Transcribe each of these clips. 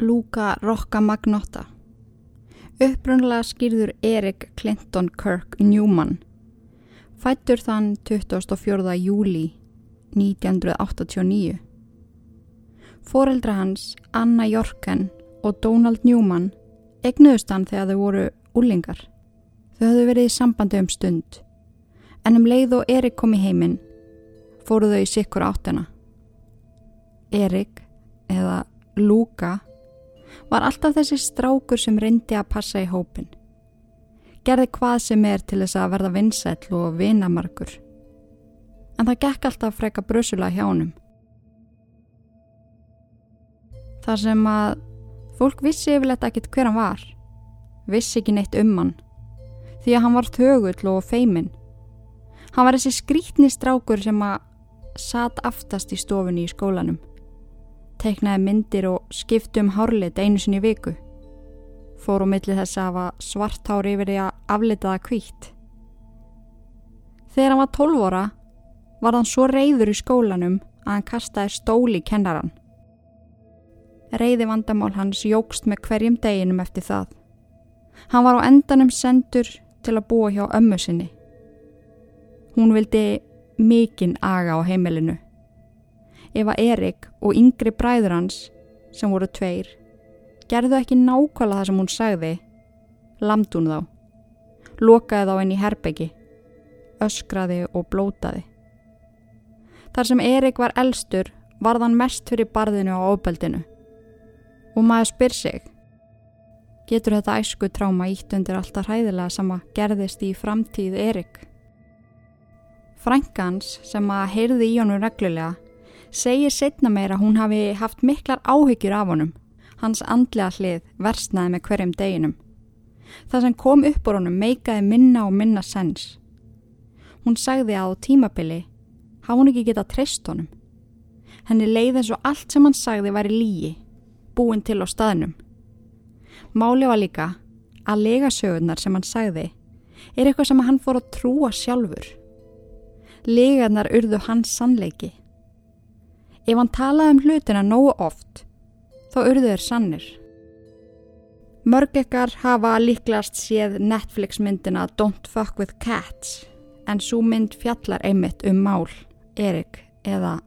Luca Rocca Magnotta. Upprunlega skýrður Erik Clinton Kirk Newman. Fættur þann 24. júli 1989. Fóreldra hans, Anna Jorken og Donald Newman egnuðust hann þegar þau voru úlingar. Þau höfðu verið í sambandi um stund. En um leið og Erik kom í heiminn fóru þau í sikkur áttuna. Erik, eða Luka, var alltaf þessi strákur sem reyndi að passa í hópin. Gerði hvað sem er til þess að verða vinsætl og vinamarkur. En það gekk alltaf freka brusula hjá honum. Þar sem að fólk vissi yfirleitt ekkit hver hann var. Vissi ekki neitt um hann. Því að hann var þögull og feiminn. Hann var þessi skrítni strákur sem að satt aftast í stofunni í skólanum. Teiknaði myndir og skipti um hárlit einu sinni viku. Fór á milli þess að hafa svart hári yfir því að aflitaða kvítt. Þegar hann var 12 óra var hann svo reyður í skólanum að hann kastaði stóli kennaran. Reyði vandamál hans jógst með hverjum deginum eftir það. Hann var á endanum sendur til að búa hjá ömmu sinni. Hún vildi mikinn aga á heimilinu. Ef að Erik og yngri bræður hans, sem voru tveir, gerðu ekki nákvæmlega það sem hún sagði, lamd hún þá, lokaði þá inn í herbeggi, öskraði og blótaði. Þar sem Erik var elstur, var þann mest fyrir barðinu á ofbeldinu. Og maður spyr sig, getur þetta æsku tráma ítt undir alltaf hræðilega sem að gerðist í framtíð Erik? Frankans sem að heyrði í honum reglulega segir setna meira að hún hafi haft miklar áhyggjur af honum. Hans andlega hlið versnaði með hverjum deginum. Það sem kom upp úr honum meikaði minna og minna sens. Hún sagði að á tímabili hafa hún ekki getað treyst honum. Henni leiði eins og allt sem hann sagði væri lígi, búin til á staðnum. Máli var líka að legasögurnar sem hann sagði er eitthvað sem hann fór að trúa sjálfur. Legarnar urðu hans sannleiki. Ef hann talaði um hlutina nógu oft, þá urðu þeir sannir. Mörg ekkar hafa líklast séð Netflix myndina Don't Fuck With Cats, en svo mynd fjallar einmitt um mál, Erik eða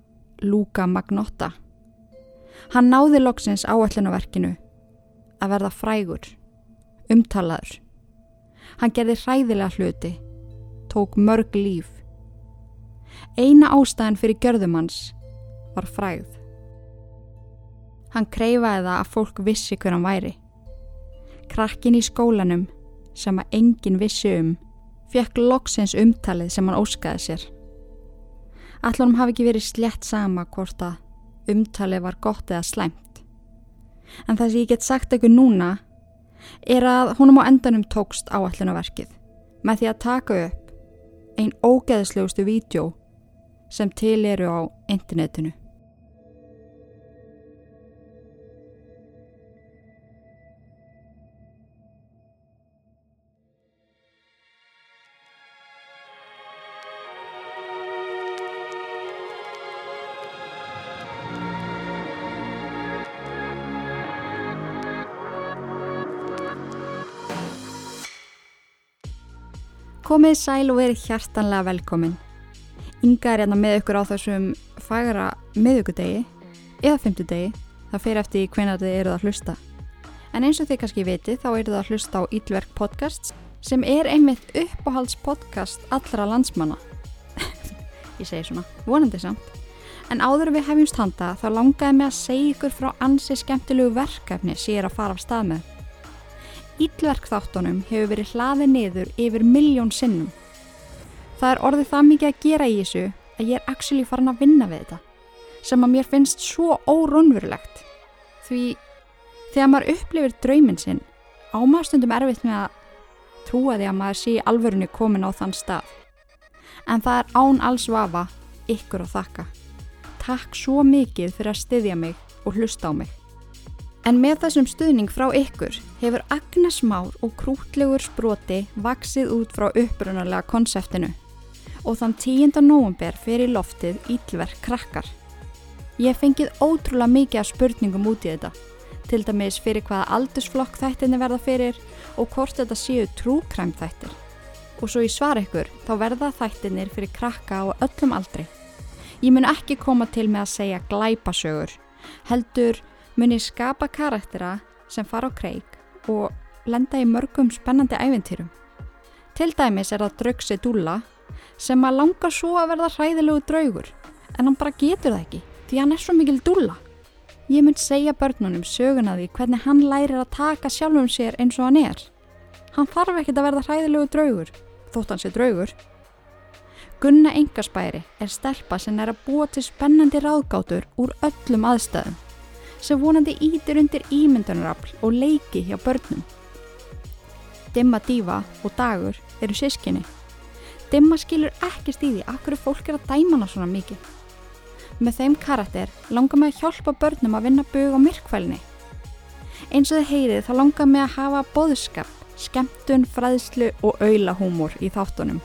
Luka Magnotta. Hann náði loksins áallunaverkinu að verða frægur, umtalaður. Hann gerði hræðilega hluti, tók mörg líf. Eina ástæðin fyrir gjörðumans var fræð. Hann kreifaði það að fólk vissi hver hann væri. Krakkin í skólanum sem að enginn vissi um fekk loksins umtalið sem hann óskaði sér. Allonum hafi ekki verið slett sama hvort að umtalið var gott eða slæmt. En það sem ég get sagt eitthvað núna er að honum á endanum tókst áallunaverkið með því að taka upp einn ógeðslegustu vídjó sem til eru á internetinu. Komið sæl og verið hjartanlega velkomin. Inga er hérna með ykkur á þessum fagara miðugudegi eða fymtudegi. Það fyrir eftir hvena þið eruð að hlusta. En eins og þið kannski viti þá eruð að hlusta á Ílverk podcasts sem er einmitt uppáhaldspodcast allra landsmanna. Ég segi svona, vonandi samt. En áður við hefjumst handa þá langaði mig að segja ykkur frá ansi skemmtilegu verkefni sem ég er að fara af stað með. Ílverkþáttunum hefur verið hlaðið niður yfir miljón sinnum. Það er orðið það mikið að gera í þessu að ég er actually farin að vinna við þetta sem að mér finnst svo órónverulegt því þegar maður upplifir drauminn sinn ámaðstundum erfitt með að trúa því að maður sé alvörunni komin á þann stað. En það er án alls vafa ykkur að þakka. Takk svo mikið fyrir að styðja mig og hlusta á mig. En með þessum stuðning frá ykkur hefur Agnes Már og krútlegur sproti vaksið út frá upprunarlega konseptinu og þann 10. november fyrir loftið Ílverk krakkar. Ég fengið ótrúlega mikið af spurningum út í þetta, til dæmis fyrir hvaða aldursflokk þættinni verða fyrir og hvort þetta séu trúkræm þættir. Og svo í svar ykkur þá verða þættinir fyrir krakka á öllum aldri. Ég mun ekki koma til með að segja glæpasögur, heldur mun ég skapa karaktera sem fara á kreik og lenda í mörgum spennandi æventýrum. Til dæmis er það draugsi Dúlla sem að langa svo að verða hræðilegu draugur en hann bara getur það ekki því hann er svo mikil Dúlla. Ég mun segja börnunum söguna því hvernig hann lærir að taka sjálfum sér eins og hann er. Hann þarf ekkert að verða hræðilegu draugur, þótt hann sé draugur. Gunna Engarspæri er stelpa sem er að búa til spennandi ráðgátur úr öllum aðstæðum, sem vonandi ítir undir ímyndunarafl og leiki hjá börnum. Dimma Dífa og Dagur eru sískinni. Dimma skilur ekki stíði akkur fólk er að dæma hana svona mikið. Með þeim karakter langar mig að hjálpa börnum að vinna bög á myrkvælni. Eins og þið heyrið þá langar mig að hafa boðskap, skemmtun, fræðslu og auðlahúmor í þáttunum.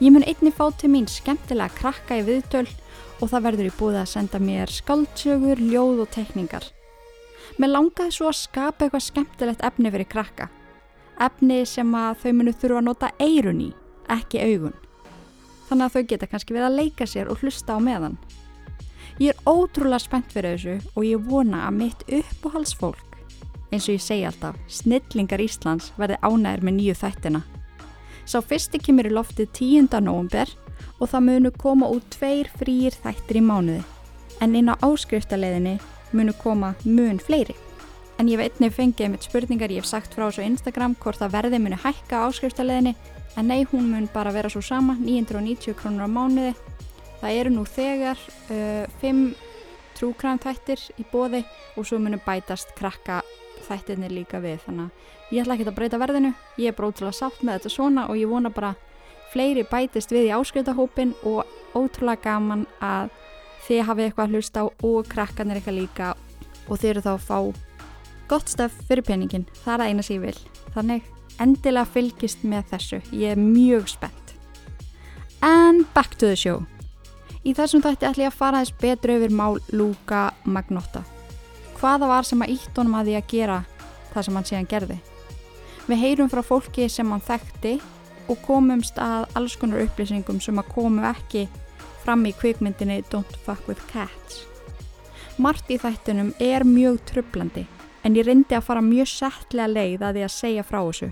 Ég mun einni fá til mín skemmtilega krakka í viðtöl og það verður í búið að senda mér skaldsögur, ljóð og tekningar. Mér langaði svo að skapa eitthvað skemmtilegt efni fyrir krakka. Efni sem að þau munu þurfa að nota eirun í, ekki augun. Þannig að þau geta kannski verið að leika sér og hlusta á meðan. Ég er ótrúlega spennt fyrir þessu og ég vona að mitt uppáhalsfólk, eins og ég segi alltaf, snillingar Íslands verði ánæður með nýju þættina. Sá fyrsti kemur í loftið 10. november og það munu koma út tveir frýir þættir í mánuði. En inn á áskriftarleðinni munu koma mun fleiri. En ég veit nefn fengið mitt spurningar, ég hef sagt frá þessu Instagram hvort það verði munu hækka áskriftarleðinni en nei, hún mun bara vera svo sama, 990 krónur á mánuði Það eru nú þegar uh, fimm trúkræm þættir í bóði og svo munum bætast krakka þættirnir líka við þannig að ég ætla ekki að breyta verðinu ég er bara ótrúlega sátt með þetta svona og ég vona bara fleiri bætist við í áskriftahópin og ótrúlega gaman að þið hafið eitthvað að hlusta á og krakkanir eitthvað líka. Og þið eru þá að fá gott staf fyrir peningin það er að eina sem ég vil. Þannig endilega fylgist með þessu. Ég er mjög spennt. And back to the show. Í þessum þætti ætla ég að fara þess betur yfir mál Luka Magnotta. Hvaða var sem að ítt honum að því að gera það sem hann síðan gerði? Við heyrum frá fólki sem hann þekkti og komumst að alls konar upplýsingum sem að komu ekki fram í kvikmyndinni Don't Fuck With Cats. Mart í þættunum er mjög trublandi en ég reyndi að fara mjög settlega leið að því að segja frá þessu.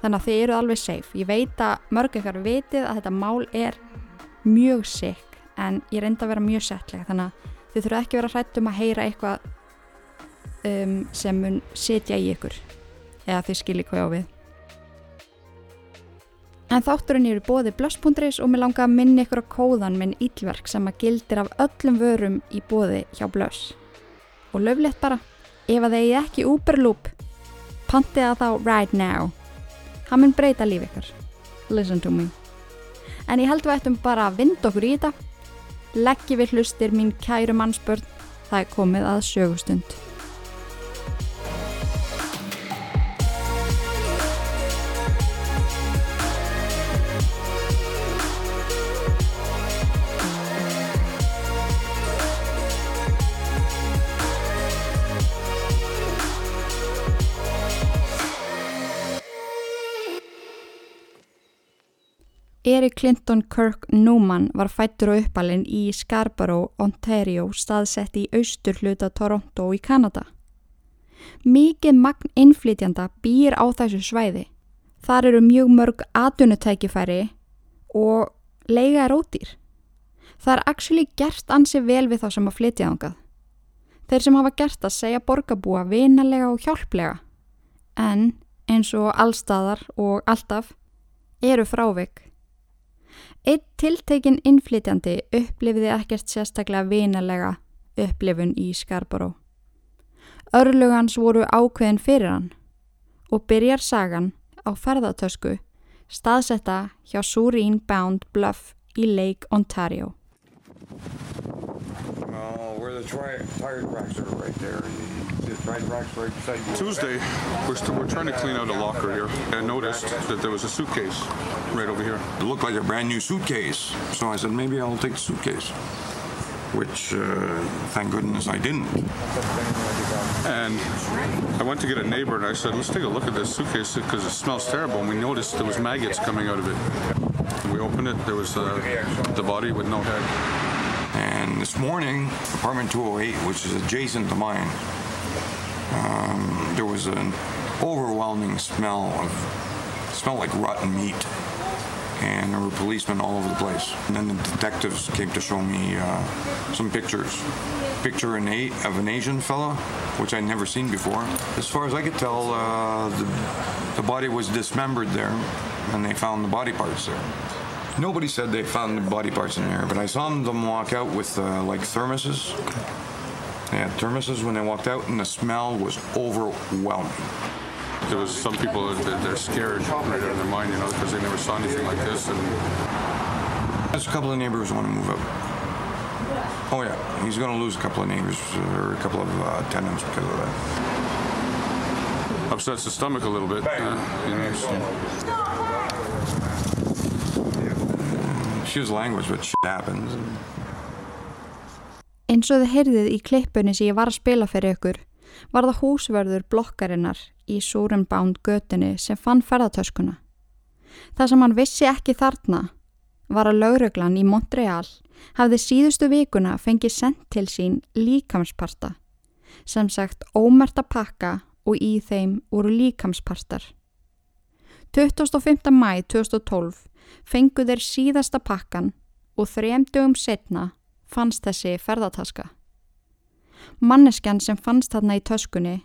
Þannig að þið eru alveg safe. Ég veit að mörg ekkar vitið að þetta mál er mjög sick en ég reynda að vera mjög settlega þannig að þið þurfa ekki vera hrætt um að heyra eitthvað um, sem mun setja í ykkur eða þið skiljið hvað á við En þátturinn eru bóði blöss.is og mér langar að minna ykkur á kóðan minn ílverk sem að gildir af öllum vörum í bóði hjá blöss og löflegt bara ef að þeir ekki úberlúp pantið að þá right now. Hann mun breyta líf ykkur listen to me. En ég held við ættum bara að vinda okkur í þetta. Leggi við hlustir mín kæru mannsbörn, það er komið að sögustund. Eric Clinton Kirk Newman var fættur og uppalinn í Scarborough, Ontario, staðsett í austur hluta Toronto í Kanada. Mikið magn innflytjanda býr á þessu svæði. Þar eru mjög mörg atunutækifæri og leiga er ódýr. Það er actually gert ansi vel við þá sem að flytja ángað. Þeir sem hafa gert að segja borgarbúa vinalega og hjálplega. En eins og allstaðar og alltaf eru frávik Eitt tiltekin innflytjandi upplifiði ekkert sérstaklega vinalega upplifun í Skarboro. Örlugans voru ákveðin fyrir hann og byrjar sagan á ferðartösku staðsetta hjá Sureen Bound Bluff í Lake Ontario. Where the tire tracks are right there. Tuesday, we're, st- we're trying to clean out a locker here and noticed that there was a suitcase right over here. It looked like a brand new suitcase. So I said, maybe I'll take the suitcase. which uh, thank goodness I didn't. And I went to get a neighbor and I said, let's take a look at this suitcase because it smells terrible. And we noticed there was maggots coming out of it. And we opened it, there was uh, the body with no head. And this morning, apartment 208, which is adjacent to mine, um, there was an overwhelming smell of smelled like rotten meat. And there were policemen all over the place. And then the detectives came to show me uh, some pictures. Picture an a- of an Asian fella, which I'd never seen before. As far as I could tell, uh, the, the body was dismembered there, and they found the body parts there. Nobody said they found the body parts in there, but I saw them walk out with uh, like thermoses. They had thermoses when they walked out, and the smell was overwhelming. There was some people that they're scared right out of their mind, you know, because they never saw anything like this. And There's a couple of neighbors want to move out. Oh yeah, he's going to lose a couple of neighbors or a couple of uh, tenants because of that. upsets the stomach a little bit. Uh, Excuse language, but shit happens. Eins og þið heyrðið í klippunni sem ég var að spila fyrir ykkur var það húsverður blokkarinnar í Súrenbánd götunni sem fann ferðartöskuna. Það sem hann vissi ekki þarna var að lauruglan í Montreal hafði síðustu vikuna fengið sendt til sín líkamsparta sem sagt ómerta pakka og í þeim voru líkamspartar. 25. mæ 2012 fengu þeir síðasta pakkan og þremdugum setna fannst þessi ferðataska. Manneskjan sem fannst þarna í töskunni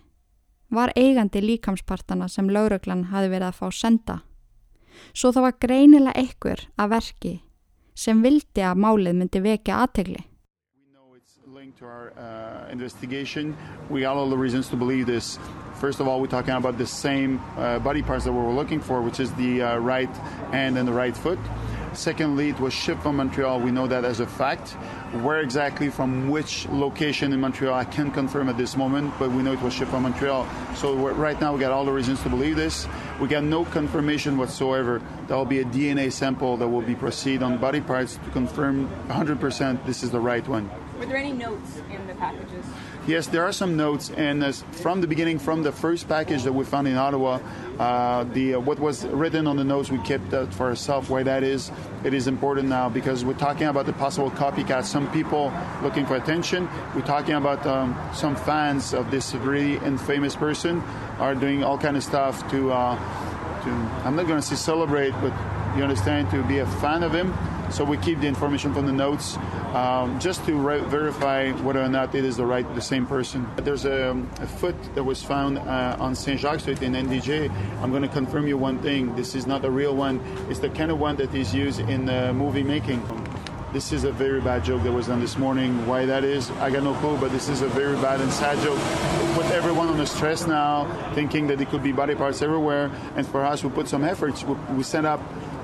var eigandi líkamspartana sem lauruglan hafi verið að fá senda. Svo það var greinilega einhver að verki sem vildi að málið myndi vekja aðtegli. We know it's linked to our uh, investigation. We got all the reasons to believe this. First of all, we're talking about the same uh, body parts that we were looking for, which is the uh, right hand and the right foot. Secondly, it was shipped from Montreal. We know that as a fact. Where exactly from which location in Montreal, I can't confirm at this moment, but we know it was shipped from Montreal. So right now, we got all the reasons to believe this. We got no confirmation whatsoever. There will be a DNA sample that will be proceed on body parts to confirm 100% this is the right one. Were there any notes in the packages? Yes, there are some notes, and as from the beginning, from the first package that we found in Ottawa, uh, the uh, what was written on the notes, we kept that for ourselves. Why that is, it is important now because we're talking about the possible copycat. Some people looking for attention. We're talking about um, some fans of this really infamous person are doing all kind of stuff to. Uh, to I'm not going to say celebrate, but you understand to be a fan of him. So we keep the information from the notes um, just to re- verify whether or not it is the right, the same person. There's a, a foot that was found uh, on Saint Jacques Street in NDJ. I'm going to confirm you one thing: this is not a real one. It's the kind of one that is used in uh, movie making. This is a very bad joke that was done this morning. Why that is, I got no clue, but this is a very bad and sad joke. It put everyone on the stress now, thinking that it could be body parts everywhere. And for us, we put some efforts. We, we sent up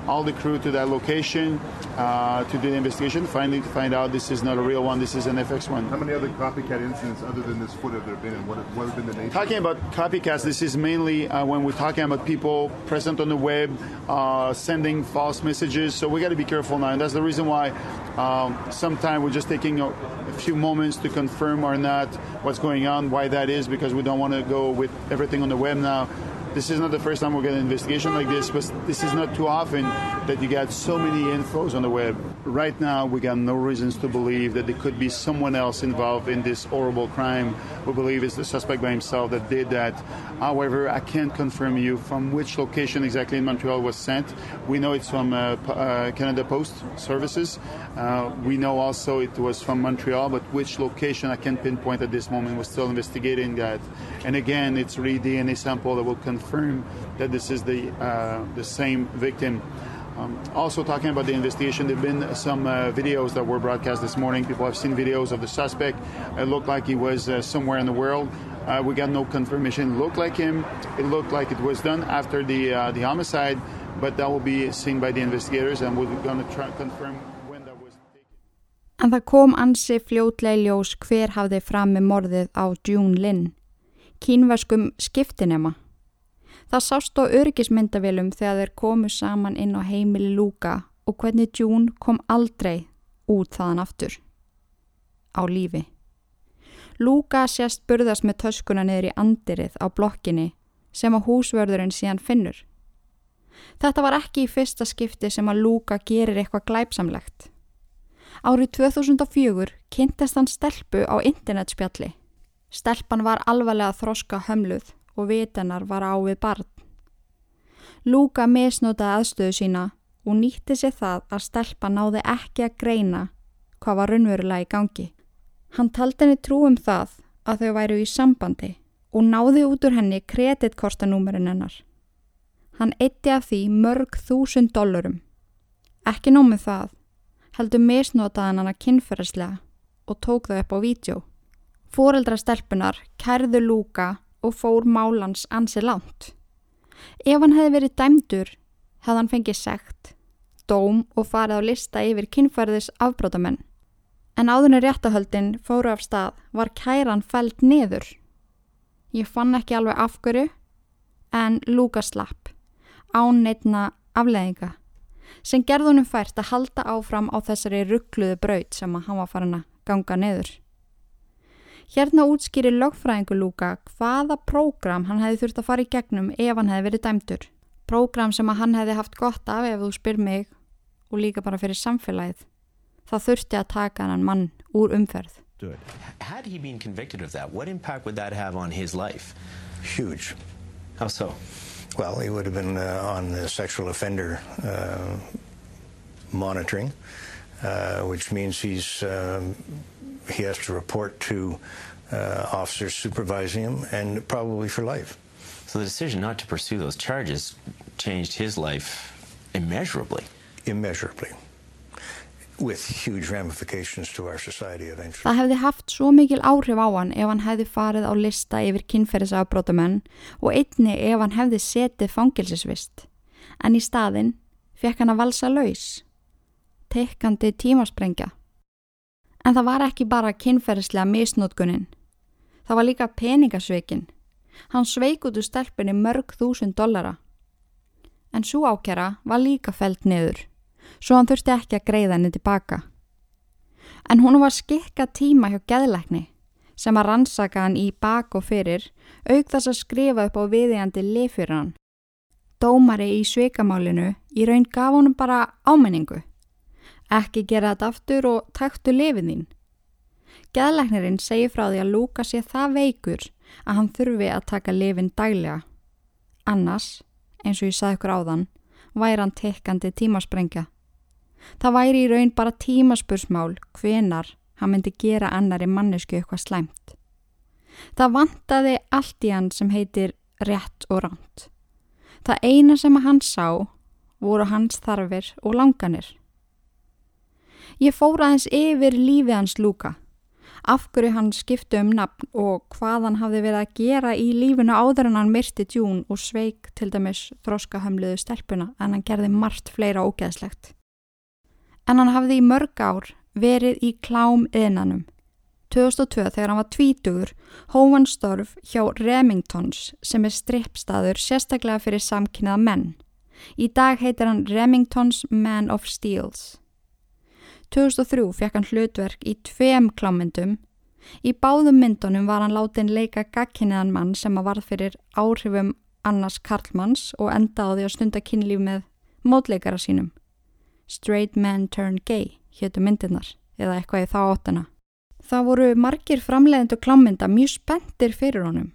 all the crew to that location uh, to do the investigation, finally to find out this is not a real one, this is an FX one. How many other copycat incidents other than this foot have there been, and what, what have been the nature? Talking about copycats, this is mainly uh, when we're talking about people present on the web, uh, sending false messages. So we got to be careful now, and that's the reason why um, sometimes we're just taking a, a few moments to confirm or not what's going on, why that is, because we don't want to go with everything on the web now. This is not the first time we're getting an investigation like this, but this is not too often that you get so many infos on the web. Right now, we got no reasons to believe that there could be someone else involved in this horrible crime. We believe it's the suspect by himself that did that. However, I can't confirm you from which location exactly in Montreal was sent. We know it's from uh, uh, Canada Post Services. Uh, we know also it was from Montreal, but which location I can't pinpoint at this moment. We're still investigating that. And again, it's really DNA sample that will confirm that this is the uh, the same victim. Um, also, talking about the investigation, there have been some uh, videos that were broadcast this morning. People have seen videos of the suspect. It looked like he was uh, somewhere in the world. Uh, we got no confirmation. It looked like him. It looked like it was done after the uh, the homicide, but that will be seen by the investigators, and we're going to try confirm when that was. En það kom ansi fljótlega ljós hver hafði fram með morðið á June Lynn, kínverskum skiptinema. Það sást á örgismyndavélum þegar þeir komu saman inn á heimili Lúka og hvernig June kom aldrei út þaðan aftur. á lífi. Lúka sést burðast með töskuna niður í andirið á blokkinni sem að húsvörðurinn síðan finnur. Þetta var ekki í fyrsta skipti sem að Lúka gerir eitthvað glæpsamlegt. Árið 2004 kynntist hann stelpu á internetspjalli. Stelpan var alvarlega þroska hömluð og vitenar var á við barn. Lúka misnótaði aðstöðu sína og nýtti sér það að stelpa náði ekki að greina hvað var raunverulega í gangi. Hann taldi henni trú um það að þau væru í sambandi og náði út úr henni kreditkortanúmerinn hennar. Hann eitti af því mörg þúsund dollurum. Ekki nómið það, heldur misnótaðan hann að kynferðslega og tók þau upp á vídjó. Fóreldra stelpunar kærðu Lúka og fór málans ansi langt. Ef hann hefði verið dæmdur, hefði hann fengið segt, dóm og farið á lista yfir kynfærðis afbrótamenn. En áðurinn réttahöldin fóru af stað var kæran fælt niður. Ég fann ekki alveg afgöru, en Lúka slapp, án neitna afleðinga, sem gerðunum fært að halda áfram á þessari ruggluðu braut sem að hann var farin að ganga niður. Hérna útskýri lögfræðingu Lúka hvaða prógram hann hefði þurft að fara í gegnum ef hann hefði verið dæmdur. Prógram sem að hann hefði haft gott af ef þú spyr mig og líka bara fyrir samfélagið. Það þurfti að taka hann mann úr umferð. Had he been convicted of that, what impact would that have on his life? Huge. How so? Well, he would have been uh, on the sexual offender uh, monitoring, uh, which means he's um, he has to report to uh, officers supervising him, and probably for life. So the decision not to pursue those charges changed his life immeasurably. Immeasurably. With huge ramifications to our society eventually. Það hefði haft svo mikil áhrif á hann ef hann hefði farið á lista yfir kynferðisafbrótamenn og einni ef hann hefði setið fangilsisvist. En í staðin fekk hann að valsa laus. Tekkandi tímasprengja. En það var ekki bara kynferðislega misnótkunin. Það var líka peningasveikin. Hann sveik út úr stelpunni mörg þúsund dollara. En svo ákjara var líka felt niður, svo hann þurfti ekki að greiða henni tilbaka. En hún var skikka tíma hjá geðlækni sem að rannsaka hann í bak og fyrir, auk þess að skrifa upp á viðjandi lif fyrir hann. Dómari í sveikamálinu í raun gaf honum bara ámenningu. Ekki gera þetta aftur og taktu lifið þín. Geðlæknirinn segir frá því að Lúka sé það veikur að hann þurfi að taka lifin daglega. Annars, eins og ég sagði ykkur áðan, væri hann tekkandi tímasprengja. Það væri í raun bara tímaspursmál hvenar hann myndi gera annari mannesku eitthvað slæmt. Það vantaði allt í hann sem heitir rétt og ránt. Það eina sem hann sá voru hans þarfir og langanir. Ég fór aðeins yfir lífið hans Lúka, af hverju hann skipti um nafn og hvað hann hafði verið að gera í lífinu áður en hann myrti djún og sveik til dæmis þróskahömluðu stelpuna en hann gerði margt fleira ógeðslegt. En hann hafði í mörg ár verið í klám yðnanum. 2002 þegar hann var tvítugur hófan störf hjá Remingtons sem er strippstaður sérstaklega fyrir samkynnaða menn. Í dag heitir hann Remingtons Man of Steels. 2003 fekk hann hlutverk í tveim klámyndum. Í báðum myndunum var hann látin leika gagkinniðan mann sem að varð fyrir áhrifum annars Karlmanns og enda á því að stunda kynlíf með mótleikara sínum. Straight Man Turn Gay héttu myndirnar eða eitthvað í þá óttuna. Það voru margir framleiðendu klámynda mjög spenntir fyrir honum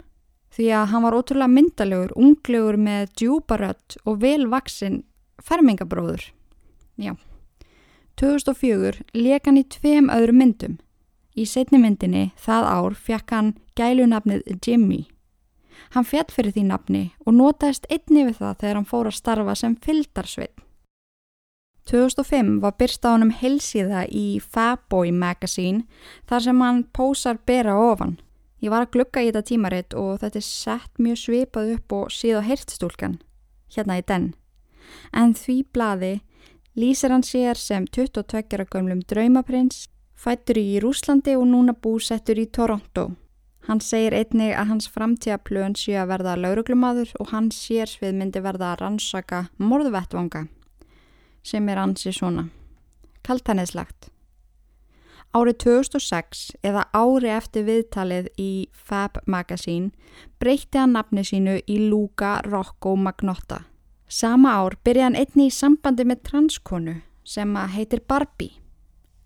því að hann var ótrúlega myndalegur, unglegur með djúbarött og velvaksinn fermingabróður. Já. 2004 leik hann í tveim öðrum myndum. Í setni myndinni það ár fekk hann gælunafnið Jimmy. Hann fjall fyrir því nafni og notaðist einni við það þegar hann fór að starfa sem fyldarsveit. 2005 var byrst á honum helsíða í Fatboy Magazine þar sem hann pósar bera ofan. Ég var að glukka í þetta tímaritt og þetta er sett mjög svipað upp og síða hirtstúlkan, hérna í den. En því blaði lýsir hann sér sem 22 gömlum draumaprins, fættur í Rúslandi og núna búsettur í Toronto. Hann segir einnig að hans framtíðaplön sé að verða lauruglumadur og hans sérsvið myndi verða að rannsaka morðvettvanga sem er ansi svona. Kaltaneslagt. Árið 2006 eða ári eftir viðtalið í Fab Magazine breytti hann nafni sínu í Luca Rocco Magnotta. Sama ár byrjaði hann einni í sambandi með transkonu sem heitir Barbie.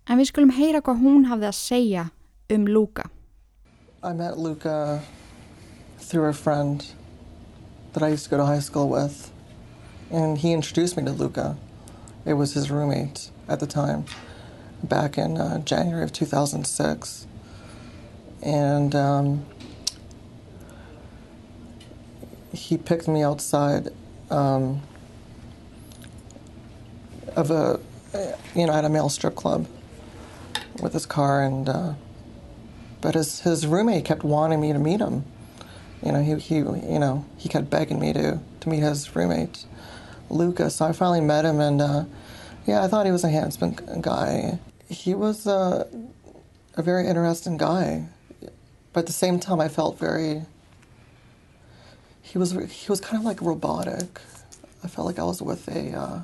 En við skulum heyra hvað hún hafði að segja um. I met Luca through a friend that I used to go to high school with. And he introduced me to Luca. It was his roommate at the time, back in uh, January of 2006. And um, he picked me outside um, of a, you know, at a male strip club with his car. And, uh, but his, his roommate kept wanting me to meet him. You know, he, he, you know, he kept begging me to, to meet his roommate. Lucas. So I finally met him, and uh, yeah, I thought he was a handsome guy. He was uh, a very interesting guy, but at the same time, I felt very. He was he was kind of like robotic. I felt like I was with a. Uh,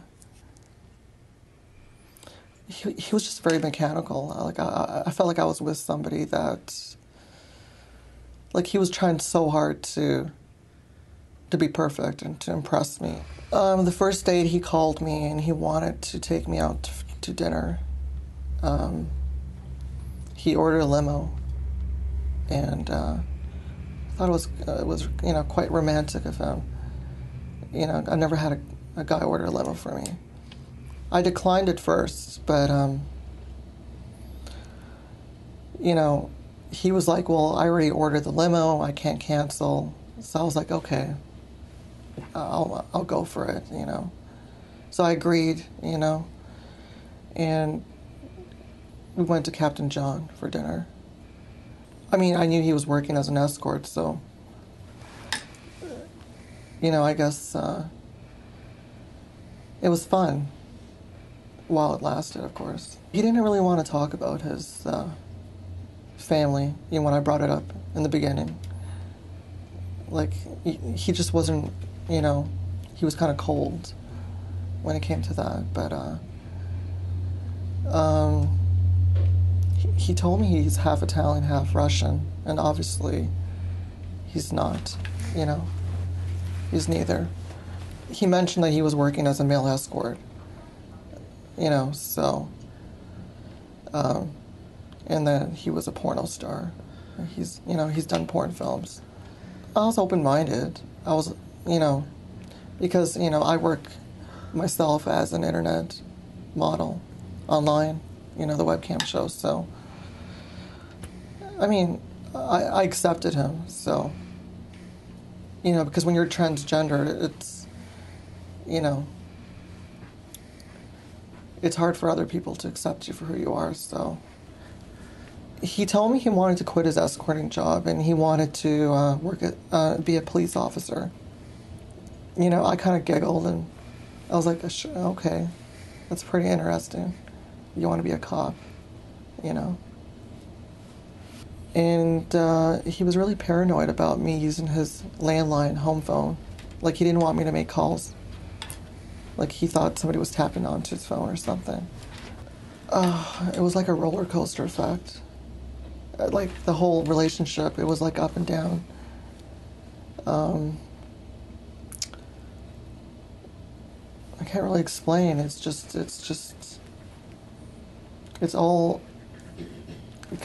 he, he was just very mechanical. Like I, I felt like I was with somebody that. Like he was trying so hard to. To be perfect and to impress me. Um, the first date, he called me and he wanted to take me out to, dinner. Um, he ordered a limo, and uh, thought it was uh, it was you know quite romantic of him. You know, I never had a, a guy order a limo for me. I declined at first, but um, you know, he was like, "Well, I already ordered the limo. I can't cancel." So I was like, "Okay." I'll I'll go for it, you know. So I agreed, you know, and we went to Captain John for dinner. I mean, I knew he was working as an escort, so you know, I guess uh, it was fun while it lasted, of course. He didn't really want to talk about his uh, family, you know, when I brought it up in the beginning. Like, he, just wasn't you know, he was kind of cold when it came to that. But uh, um, he, told me he's half Italian, half Russian, and obviously he's not, you know, he's neither. He mentioned that he was working as a male escort, you know, so, um, and that he was a porno star. He's, you know, he's done porn films. I was open minded. I was you know, because, you know, I work myself as an internet model online, you know, the webcam show. So, I mean, I, I accepted him. So, you know, because when you're transgender, it's, you know, it's hard for other people to accept you for who you are. So, he told me he wanted to quit his escorting job and he wanted to uh, work at, uh, be a police officer you know, I kind of giggled and I was like, okay, that's pretty interesting. You want to be a cop, you know? And uh, he was really paranoid about me using his landline home phone. Like, he didn't want me to make calls. Like, he thought somebody was tapping onto his phone or something. Uh, it was like a roller coaster effect. Uh, like, the whole relationship, it was like up and down. Um, I can't really explain. It's just, it's just, it's all,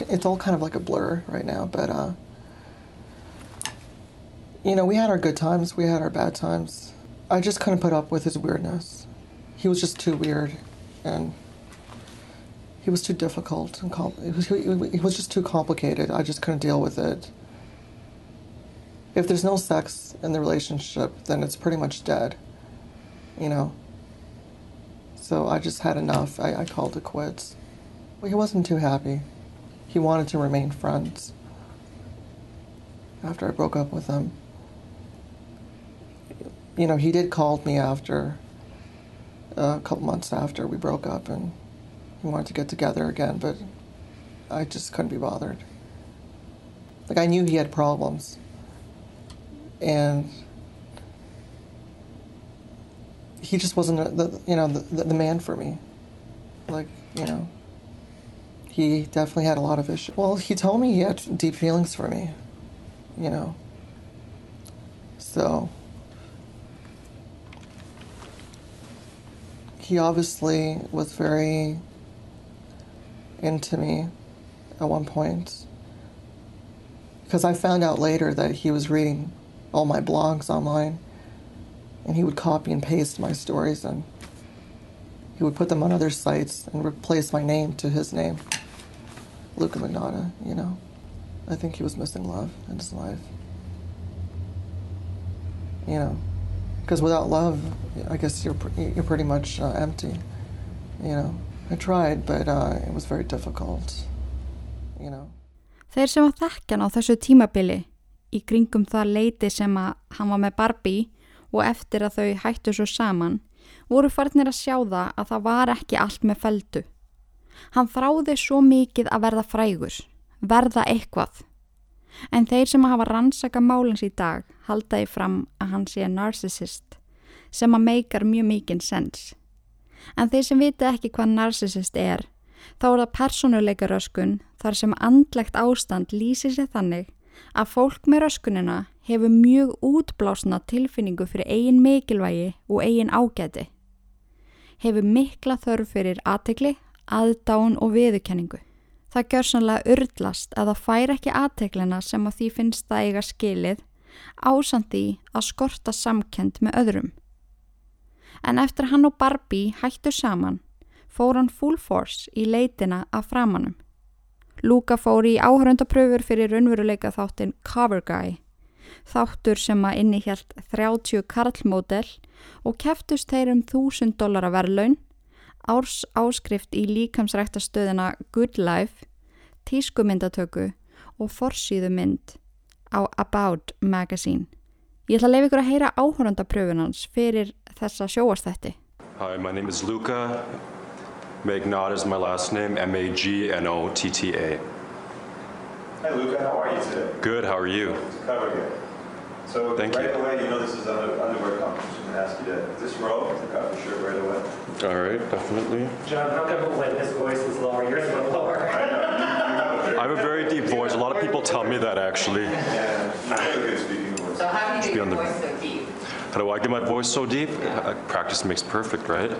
it's all kind of like a blur right now. But, uh, you know, we had our good times, we had our bad times. I just couldn't put up with his weirdness. He was just too weird, and he was too difficult and it was, was just too complicated. I just couldn't deal with it. If there's no sex in the relationship, then it's pretty much dead. You know, so I just had enough. I, I called it quits. Well, he wasn't too happy. He wanted to remain friends after I broke up with him. You know, he did call me after, uh, a couple months after we broke up, and he wanted to get together again, but I just couldn't be bothered. Like, I knew he had problems. And he just wasn't the you know the, the man for me. Like you know, he definitely had a lot of issues. Well, he told me he had deep feelings for me, you know. So he obviously was very into me at one point because I found out later that he was reading all my blogs online and he would copy and paste my stories and he would put them on other sites and replace my name to his name, Luca Magnotta, you know. I think he was missing love in his life. You know, because without love, I guess you're, you're pretty much uh, empty, you know. I tried, but uh, it was very difficult, you know. Þeir sem að þekka hann á þessu tímabili í kringum það leiti sem að hann var með Barbie og eftir að þau hættu svo saman voru farnir að sjá það að það var ekki allt með feldu. Hann þráði svo mikið að verða frægur, verða eitthvað. En þeir sem hafa rannsaka málins í dag haldaði fram að hann sé narcissist sem að meikar mjög mikinn sens. En þeir sem viti ekki hvað narcissist er, þá er það personuleika röskun þar sem andlegt ástand lýsir sér þannig að fólk með röskunina hefur mjög útblásna tilfinningu fyrir eigin mikilvægi og eigin ágæti. Hefur mikla þörf fyrir aðtegli, aðdán og viðurkenningu. Það gjör sannlega urlast að það fær ekki aðteglina sem að því finnst það eiga skilið ásandi að skorta samkend með öðrum. En eftir hann og Barbie hættu saman, fór hann full force í leitina af framannum. Luka fór í áhöröndapröfur fyrir raunveruleika þáttinn Cover Guy þáttur sem að innihjalt 30 karlmódel og keftust þeir um 1000 dólara verðlaun, árs áskrift í líkamsræktastöðina Good Life, tískumyndatöku og forsýðumynd á About Magazine. Ég ætla að lefa ykkur að heyra áhöröndapröfunans fyrir þessa sjóastætti. Hi, my name is Luca. Magnotta is my last name, M-A-G-N-O-T-T-A. Hi Luca, how are you today? Good, how are you? Cover good. So Thank right you. away, you know this is an underwear competition. I'm gonna ask you to is this row to cut for sure right away. All right, definitely. John, how come when his voice was lower, yours went lower? I have a very deep voice. A lot of people tell me that actually. Yeah, you have a good speaking voice. So how do you get your voice so deep? How do I get my voice so deep? Uh, Practice makes perfect, right?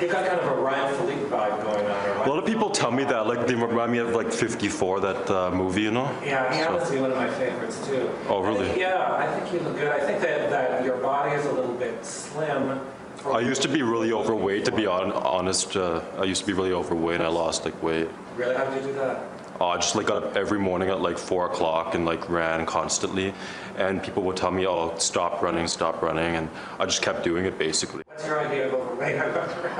You've got kind of a Ryan Philippe vibe going on. Or A lot of people tell me that, like they remind me of like 54, that uh, movie, you know? Yeah, he happens to be one of my favorites too. Oh, I really? think- yeah, I think you look good. I think that, that your body is a little bit slim. I used to be really overweight, to be on, honest. Uh, I used to be really overweight. And I lost like weight. Really, how did you do that? Oh, I just like got up every morning at like four o'clock and like ran constantly, and people would tell me, "Oh, stop running, stop running," and I just kept doing it basically. What's your idea of overweight?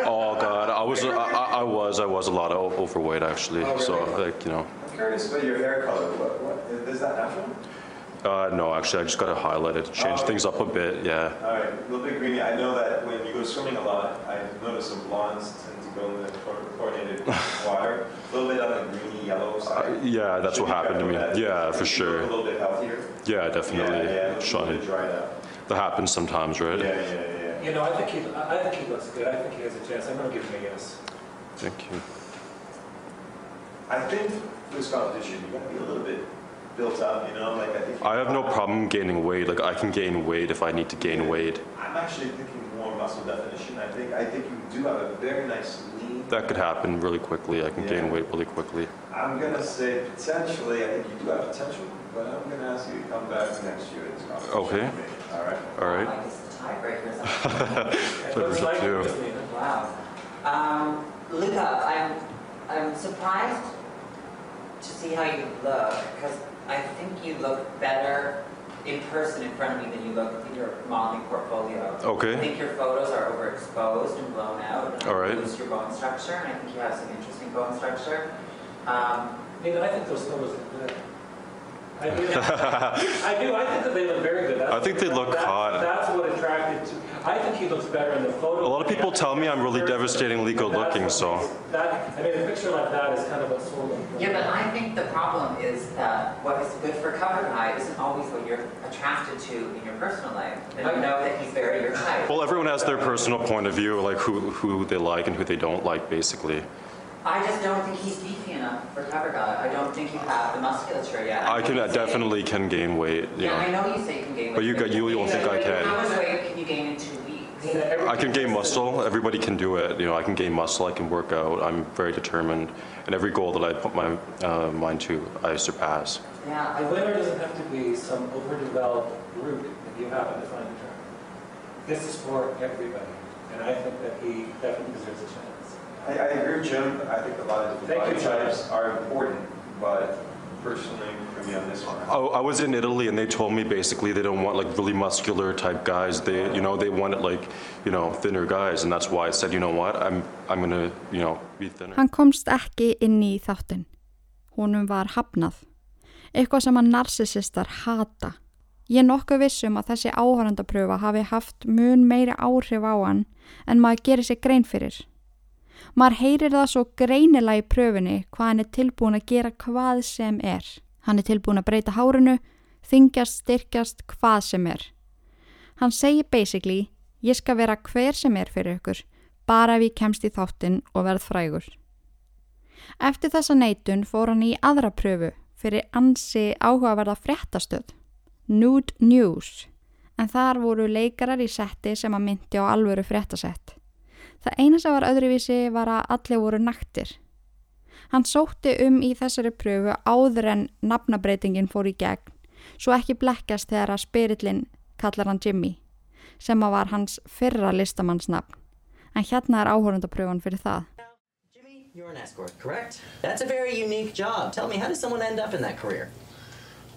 Oh God, I was, I, I I was, I was a lot of overweight actually. Oh, So like you know, I'm curious about your hair color. What, what, is that natural? uh, no, actually, I just got to highlight it, change Oh. things up a bit. Yeah. All right, a little bit greeny. I know that when you go swimming a lot, I've noticed some blondes tend to go in the chlor- water. A little bit on the greeny yellow uh, side. Yeah, that's Should what happened to me. that. Yeah, for sure. A little bit healthier. Yeah, definitely. Yeah, yeah, a little Shine. bit dried out. That happens sometimes, right? Yeah, yeah, yeah. You know, I think he, I I think he looks good. I think he has a chance. I'm going to give him a yes. Thank you. I think for this competition, you gotta be a little bit built up, you know, like I think. I have no problem gaining weight. Like I can gain weight if I need to gain weight. I'm actually thinking more muscle definition. I think I think you do have a very nice lean. That could happen really quickly. I can Yeah. gain weight really quickly. I'm gonna say potentially. I think you do have potential, but I'm gonna ask you to come back next year at this competition. Okay. All right. All right. I guess the tiebreaker is Whatever's up to you. Wow. Um, Luca, I'm, I'm surprised to see how you look because I think you look better in person in front of me than you look in your modeling portfolio. Okay. I think your photos are overexposed and blown out. And All right. Lose your bone structure, and I think you have some interesting bone structure. Um, I mean, I think those photos look good. I do. I do. I think that they look very good. That's I think they look that's, hot. That's what attracted to. I think he looks better in the photo. A lot of people tell me I'm really devastatingly good looking, so. That I mean, a picture like that is kind of what sold him. yeah, but I think the problem is that what is good for cover guy isn't always what you're attracted to in your personal life. And I know that he's very your type. Well, everyone has their personal point of view, like who, who they like and who they don't like, basically. I just don't think he's beefy enough for cover guy. I don't think you have the musculature yet. I can I you say- definitely can gain weight. You Yeah, I know. know you say you can gain weight. But you got- you don't think I can. How much weight can you gain in two weeks? I can gain muscle. Everybody can do it. You know, I can gain muscle. I can work out. I'm very determined, and every goal that I put my uh, mind to, I surpass. Yeah, A winner doesn't have to be some overdeveloped route that you have to define the term. This is for everybody, and I think that he definitely deserves a chance. I, I agree with Jim. I think a lot of Thank you, body Jim. types are important, but personally, for me on this one, Oh, I was in Italy, and they told me basically they don't want like really muscular type guys. They, you know, they wanted like, you know, thinner guys, and that's why I said, you know what, I'm, I'm gonna, you know, be thinner. Hann komst ekki inn í þáttinn. Honum var hafnað. Eitthvað sem að narsisistar hata. Ég er nokkuð vissum að þessi áhörandapröfa hafi haft mun meiri áhrif á hann en maður gerir sér grein fyrir. Maður heyrir það svo greinilega í pröfunni hvað hann er tilbúin að gera hvað sem er. Hann er tilbúin að breyta hárunu, þingjast, styrkjast, hvað sem er. Hann segir basically, ég skal vera hver sem er fyrir ykkur, bara ef ég kemst í þáttinn og verð frægur. Eftir þessa neitun fór hann í aðra pröfu fyrir ansi áhugaverða fréttastöð, Nude News, en þar voru leikarar í setti sem að myndi á alvöru fréttasett. Það eina sem var öðruvísi var að allir voru naktir. Hann sótti um í þessari pröfu áður en nafnabreitingin fór í gegn, svo ekki blekkast þegar að spirillin kallar hann Jimmy, sem að var hans fyrra listamannsnafn. En hérna er áhörundapröfan fyrir það. You're an escort, correct? That's a very unique job. Tell me, how does someone end up in that career?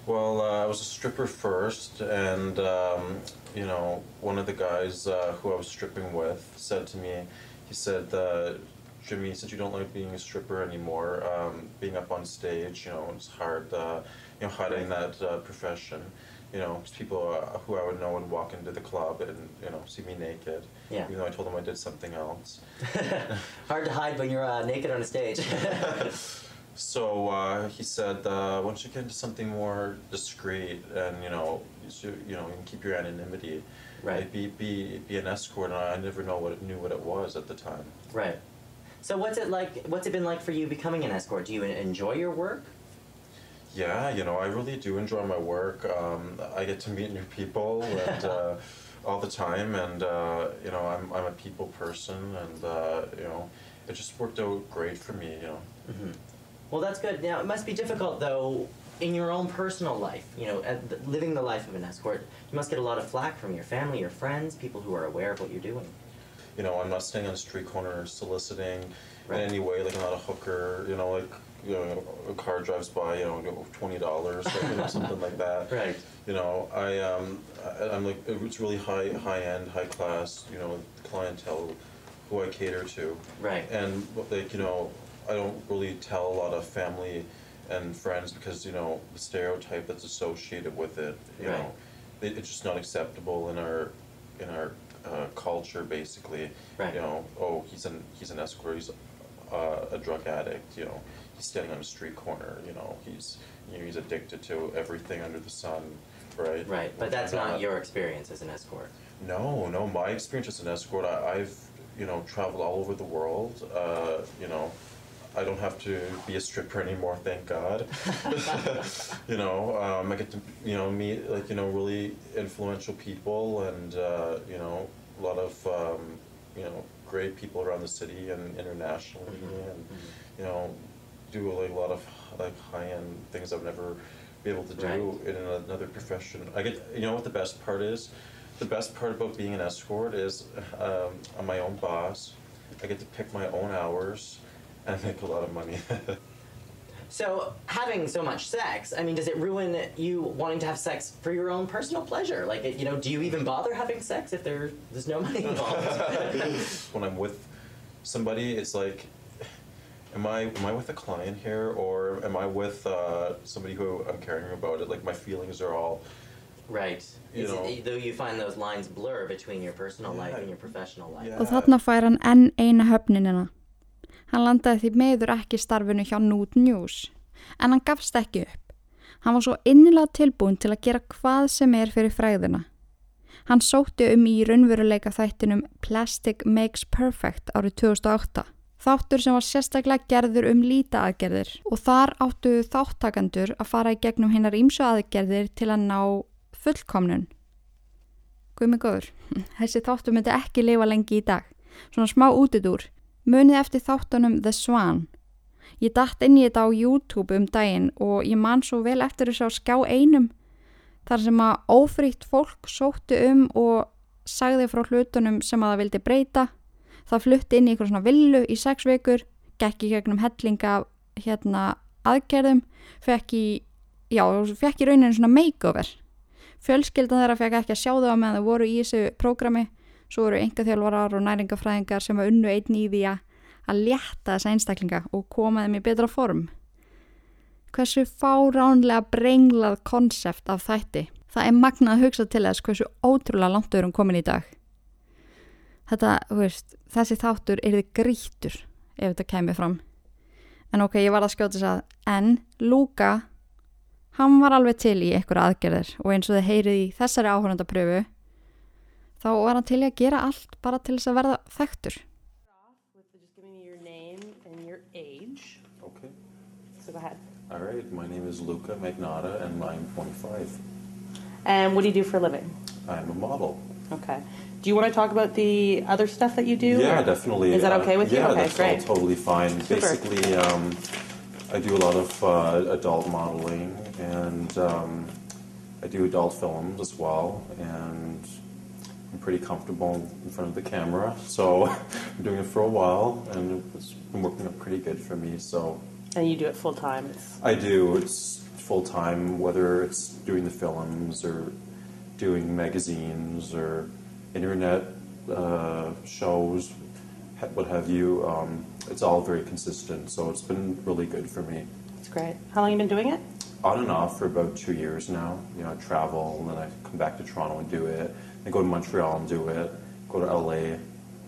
Well, uh, I was a stripper first, and um, you know, one of the guys uh, who I was stripping with said to me, he said, uh, "Jimmy, since you don't like being a stripper anymore, um, being up on stage, you know, it's hard, uh, you know, hiding that uh, profession. You know, people uh, who I would know would walk into the club and you know see me naked, Yeah. even though I told them I did something else." Hard to hide when you're uh, naked on a stage. So uh, he said, uh, "Once you get into something more discreet, and you know, you, should- you know, you can keep your anonymity, Right. Be be be an escort." And I never know what it, knew what it was at the time. right. So what's it like? What's it been like for you becoming an escort? Do you enjoy your work? Yeah, you know, I really do enjoy my work. Um, I get to meet new people and uh, all the time, and uh, you know, I'm I'm a people person, and uh, you know, it just worked out great for me. You know. hmm Well, that's good. Now, it must be difficult, though, in your own personal life, you know, living the life of an escort. You must get a lot of flack from your family, your friends, people who are aware of what you're doing. you know, I'm not staying on a street corner soliciting Right. in any way, like I'm not a hooker, you know, like, you know, a car drives by, you know, go twenty dollars, you know, something like that. Right. You know, I, um, I, I'm like, it's really high, high end, high class, you know, clientele who I cater to. Right. And like, you know, I don't really tell a lot of family and friends because, you know, the stereotype that's associated with it, you Right. know, it, it's just not acceptable in our, in our uh, culture, basically. Right. You know, oh, he's an he's an escort. He's uh, a drug addict. You know, he's standing on a street corner. You know, he's you know, he's addicted to everything under the sun, right? Right. But that's I'm not your experience as an escort. No, no. My experience as an escort, I, I've you know traveled all over the world. Uh, you know. I don't have to be a stripper anymore, thank God. you know, um, I get to you know meet like you know really influential people and uh, you know a lot of um, you know great people around the city and internationally, and you know do like a lot of like high end things I've never been able to do Right. in another profession. I get you know what the best part is. The best part about being an escort is um, I'm my own boss. I get to pick my own hours and make a lot of money. So, having so much sex, I mean, does it ruin you wanting to have sex for your own personal pleasure? Like, you know, do you even bother having sex if there, there's no money involved? when I'm with somebody, it's like, am I am I with a client here or am I with uh, somebody who I'm caring about it? Like my feelings are all right. You know. it, though you find those lines blur between your personal life and your professional life. Og þarna fær hann enn eina höfninina. Hann landaði því meður ekki starfinu hjá Nude News, en hann gafst ekki upp. Hann var svo innilega tilbúin til að gera hvað sem er fyrir fræðina. Hann sótti um í raunveruleika þættinum Plastic Makes Perfect árið 2008, Þáttur sem var sérstaklega gerður um líta aðgerðir og þar áttu þáttakandur að fara í gegnum hinnar ímsu aðgerðir til að ná fullkomnun. Guðmi góður, þessi þáttur myndi ekki lifa lengi í dag. Svona smá útidúr. Munið eftir þáttunum The Swan. Ég dætt inn í þetta á YouTube um daginn og ég man svo vel eftir þess að skjá einum. Þar sem að ófrítt fólk sóttu um og sagði frá hlutunum sem að það vildi breyta það flutti inn í eitthvað svona villu í sex vikur, gekk í gegnum hellinga hérna aðgerðum, fekk í, já, fekk í rauninu svona makeover. Fjölskyldan þeirra fekk ekki að sjá þau á meðan þau voru í þessu prógrami, svo voru enga þjálfarar og næringafræðingar sem var unnu einn í því að létta þessa einstaklinga og koma þeim í betra form. Hversu fáránlega brenglað konsept af þætti. Það er magnað að hugsa til þess hversu ótrúlega langt við erum komin í dag þetta, veist, þessi þáttur er þið grítur ef þetta kemur fram en ok, ég var að skjóta þess að en Luka hann var alveg til í einhverja aðgerðir og eins og þið heyrið í þessari áhörndapröfu þá var hann til í að gera allt bara til þess að verða þekktur Okay. So go ahead. All right, my name is Luca Magnata and I'm 25. And what do you do for a living? I'm a model. Okay. Do you want to talk about the other stuff that you do? Yeah, or- definitely. Is that Uh, okay with you? Yeah, okay, that's great. all totally fine. Super. Basically, um, I do a lot of uh, adult modeling and um, I do adult films as well. And I'm pretty comfortable in front of the camera. So I'm doing it for a while and it's been working out pretty good for me. So And you do it full time. I do. It's full time, whether it's doing the films or doing magazines or internet uh, shows, what have you. Um, it's all very consistent, so it's been really good for me. it's great. How long you been doing it? On and off for about two years now. You know, I travel and then I come back to Toronto and do it. I go to Montreal and do it. Go to LA.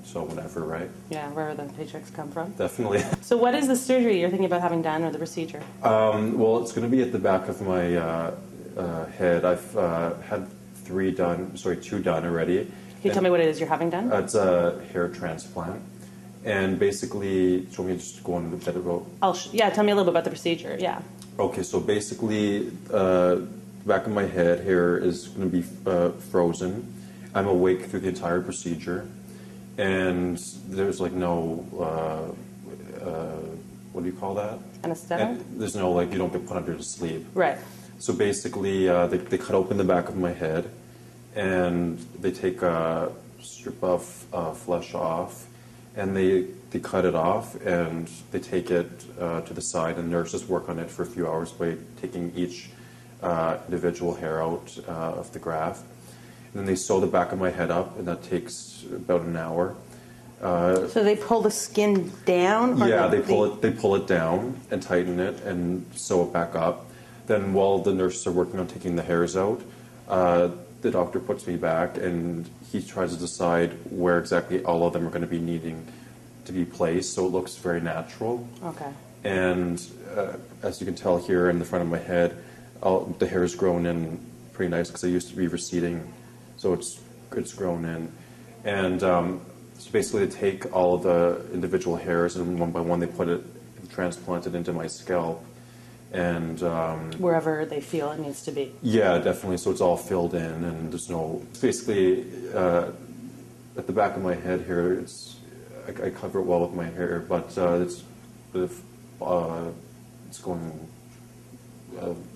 So whatever, right? Yeah, wherever the paychecks come from. Definitely. So what is the surgery you're thinking about having done or the procedure? Um, well, it's going to be at the back of my uh, uh, head. I've uh, had three done, sorry, two done already. Can you tell me what it is you're having done? It's a hair transplant. And basically, do you want me to just go on a bit about? I'll sh- yeah, tell me a little bit about the procedure. Yeah. Okay, so basically, uh, the back of my head hair is going to be uh, frozen. I'm awake through the entire procedure. And there's like no, uh, uh, what do you call that? Anesthetic? And there's no, like, you don't get put under to sleep. Right. So basically, uh, they, they cut open the back of my head and they take a strip of uh, flesh off and they, they cut it off and they take it uh, to the side and nurses work on it for a few hours by taking each uh, individual hair out uh, of the graft. Then they sew the back of my head up and that takes about an hour. Uh, So they pull the skin down? or yeah, the- they pull it. They pull it down and tighten it and sew it back up. Then, while the nurses are working on taking the hairs out, uh, the doctor puts me back and he tries to decide where exactly all of them are going to be needing to be placed, so it looks very natural. Okay. And uh, as you can tell here in the front of my head, all, the hair is grown in pretty nice because I used to be receding, so it's it's grown in. And um, so basically, they take all of the individual hairs and one by one they put it, transplant it into my scalp. And um, Wherever they feel it needs to be. yeah, definitely. So it's all filled in, and there's no. Basically, uh, at the back of my head here, it's I, I cover it well with my hair, but uh, it's uh, it's going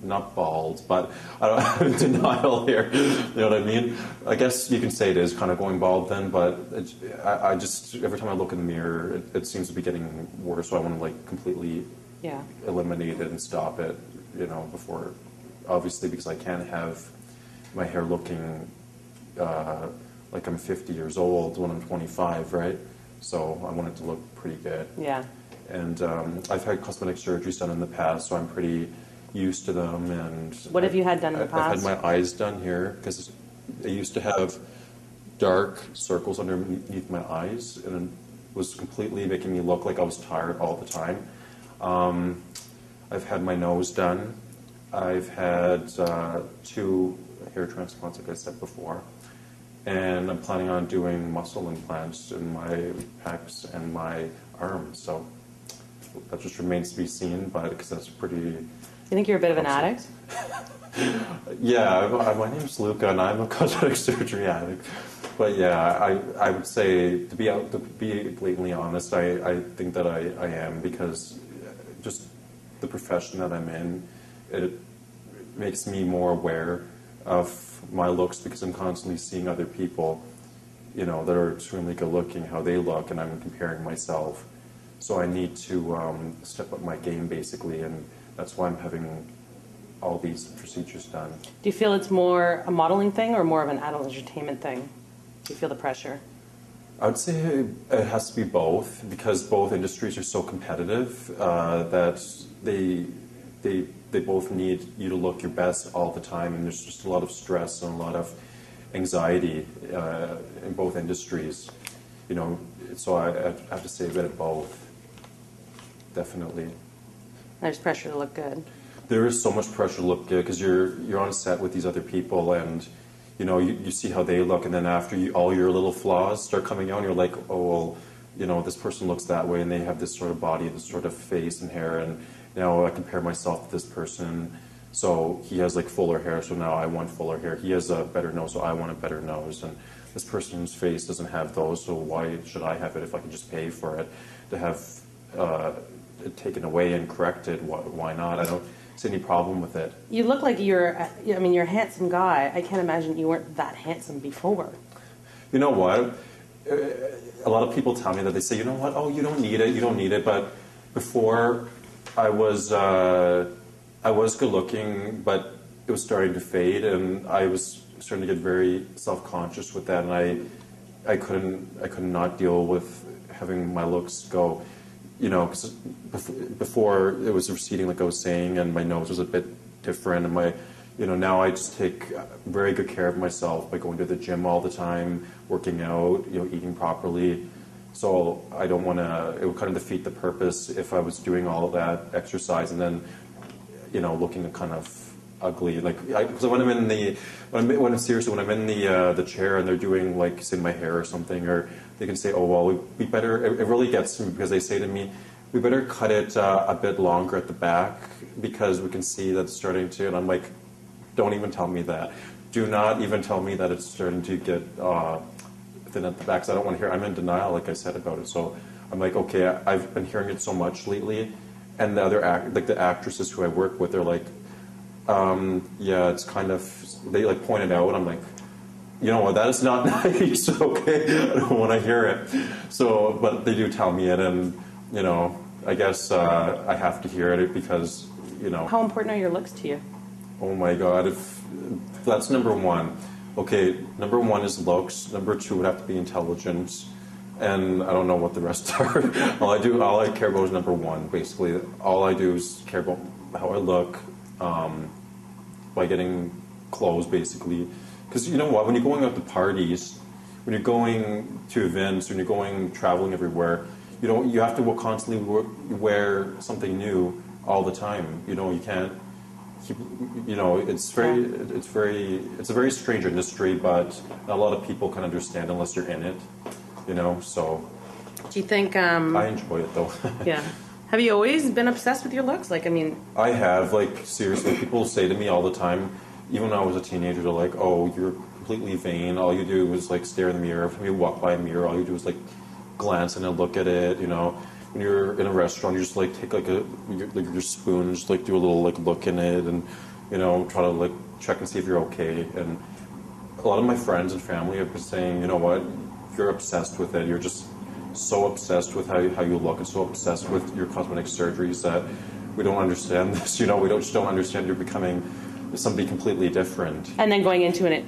not bald, but I don't I'm in denial here. You know what I mean? I guess you can say it is kind of going bald then, but it, I, I just every time I look in the mirror, it, it seems to be getting worse. So I want to like completely Yeah. eliminate it and stop it, you know, before, obviously, because I can't have my hair looking uh, like I'm 50 years old when I'm 25, right? So I want it to look pretty good. Yeah. And um, I've had cosmetic surgeries done in the past, so I'm pretty used to them. And What have you had done in the I- I've had my eyes done here because I used to have dark circles underneath my eyes, and it was completely making me look like I was tired all the time. Um, I've had my nose done. I've had uh, two hair transplants, like I said before. And I'm planning on doing muscle implants in my pecs and my arms. So that just remains to be seen, but because that's pretty. You think you're a bit of an addict? Yeah, I- my name's Luca, and I'm a cosmetic surgery addict. But yeah, I, I would say to be out to be blatantly honest, I, I think that I, I am because just the profession that I'm in, it makes me more aware of my looks because I'm constantly seeing other people, you know, that are extremely good looking, how they look, and I'm comparing myself. So I need to um, step up my game basically, and that's why I'm having all these procedures done. Do you feel it's more a modeling thing or more of an adult entertainment thing? Do you feel the pressure? I would say it has to be both because both industries are so competitive uh, that they they they both need you to look your best all the time, and there's just a lot of stress and a lot of anxiety uh, in both industries. You know, so I, I have to say a bit of both. Definitely. There's pressure to look good. There is so much pressure to look good because you're you're on set with these other people and you know you, you see how they look and then after you, all your little flaws start coming out and you're like oh well you know this person looks that way and they have this sort of body this sort of face and hair and now I compare myself to this person so he has like fuller hair so now I want fuller hair he has a better nose so I want a better nose and this person's face doesn't have those so why should I have it if I can just pay for it to have uh, taken away and corrected why, why not I don't see any problem with it You look like you're, I mean, you're a handsome guy. I can't imagine you weren't that handsome before. You know what? Uh, A lot of people tell me that they say, you know what? Oh, you don't need it. You don't need it. But before, I was uh, I was good looking, but it was starting to fade, and I was starting to get very self conscious with that, and I I couldn't I could not deal with having my looks go. You know, before it was receding, like I was saying, and my nose was a bit different, and my you know now I just take very good care of myself by going to the gym all the time, working out, you know, eating properly. So I don't want to. It would kind of defeat the purpose if I was doing all of that exercise and then, you know, looking kind of ugly. Like because when I'm in the when I'm, when I'm seriously when I'm in the uh, the chair and they're doing like say my hair or something, or they can say, oh well, we, we better. It, it really gets me because they say to me, we better cut it uh, a bit longer at the back because we can see that it's starting to. And I'm like, don't even tell me that. Do not even tell me that it's starting to get uh, thin at the back. 'cause I don't want to hear. I'm in denial, like I said about it. So I'm like, okay, I, I've been hearing it so much lately, and the other act, like the actresses who I work with, they're like, um, yeah, it's kind of. They like point it out, and I'm like, you know what, that is not nice. Okay, I don't want to hear it. So, but they do tell me it, and you know, I guess uh, I have to hear it because you know. How important are your looks to you? Oh my God! If that's number one, okay. Number one is looks. Number two would have to be intelligence, and I don't know what the rest are. all I do, all I care about is number one. Basically, all I do is care about how I look um, by getting clothes, basically. Because you know what? When you're going out to parties, when you're going to events, when you're going traveling everywhere, you know you have to constantly wear something new all the time. You know you can't keep, you know, it's very, it's very, it's a very strange industry, but not a lot of people can understand unless you're in it, you know. So Do you think, um, I enjoy it though. yeah. Have you always been obsessed with your looks? Like, I mean, I have, like, seriously, people say to me all the time, even when I was a teenager, they're like, "Oh, you're completely vain. All you do is like stare in the mirror. If you walk by a mirror, all you do is like glance and look at it. You know, when you're in a restaurant, you just like take like a your, like your spoon, just like do a little like look in it, and you know, try to like check and see if you're okay. And a lot of my friends and family have been saying, you know what, you're obsessed with it. You're just so obsessed with how you, how you look and so obsessed with your cosmetic surgeries that we don't understand this. You know, we don't just don't understand you're becoming somebody completely different. and then going into an,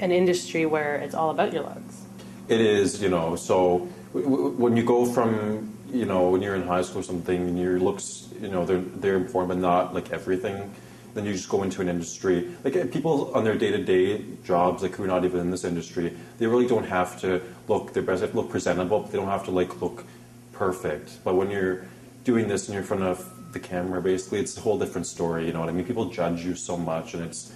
an industry where it's all about your looks. It is, you know. So w- w- when you go from, you know, when you're in high school or something, and your looks, you know, they're they're important, but not like everything. Then you just go into an industry. Like uh, people on their day-to-day jobs, like who are not even in this industry, they really don't have to look their best. They have to look presentable. But they don't have to like look perfect. But when you're doing this and you're in front of the camera, basically, it's a whole different story. You know what I mean? People judge you so much, and it's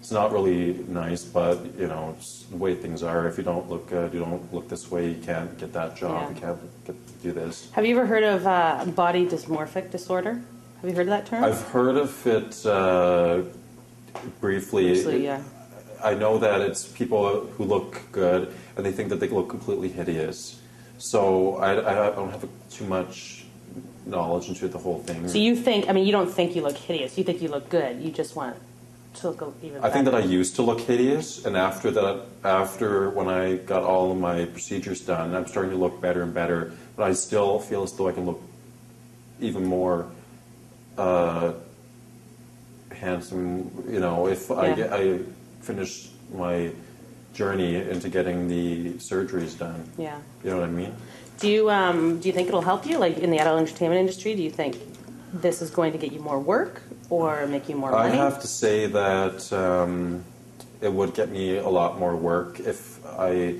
it's not really nice, but you know, it's the way things are. If you don't look good, you don't look this way, you can't get that job, Yeah. you can't get, do this. Have you ever heard of uh, body dysmorphic disorder? Have you heard of that term? I've heard of it uh, briefly. Briefly, yeah. I know that it's people who look good and they think that they look completely hideous. So I, I don't have too much knowledge into the whole thing. So you think? I mean, you don't think you look hideous. You think you look good. You just want to look even. I think that I used to look hideous, and after that, after when I got all of my procedures done, I'm starting to look better and better. But I still feel as though I can look even more uh, handsome. You know, if I get, I finish my journey into getting the surgeries done. Yeah. You know what I mean? Do you um, do you think it'll help you, like in the adult entertainment industry? Do you think this is going to get you more work or make you more money? I have to say that um, it would get me a lot more work if I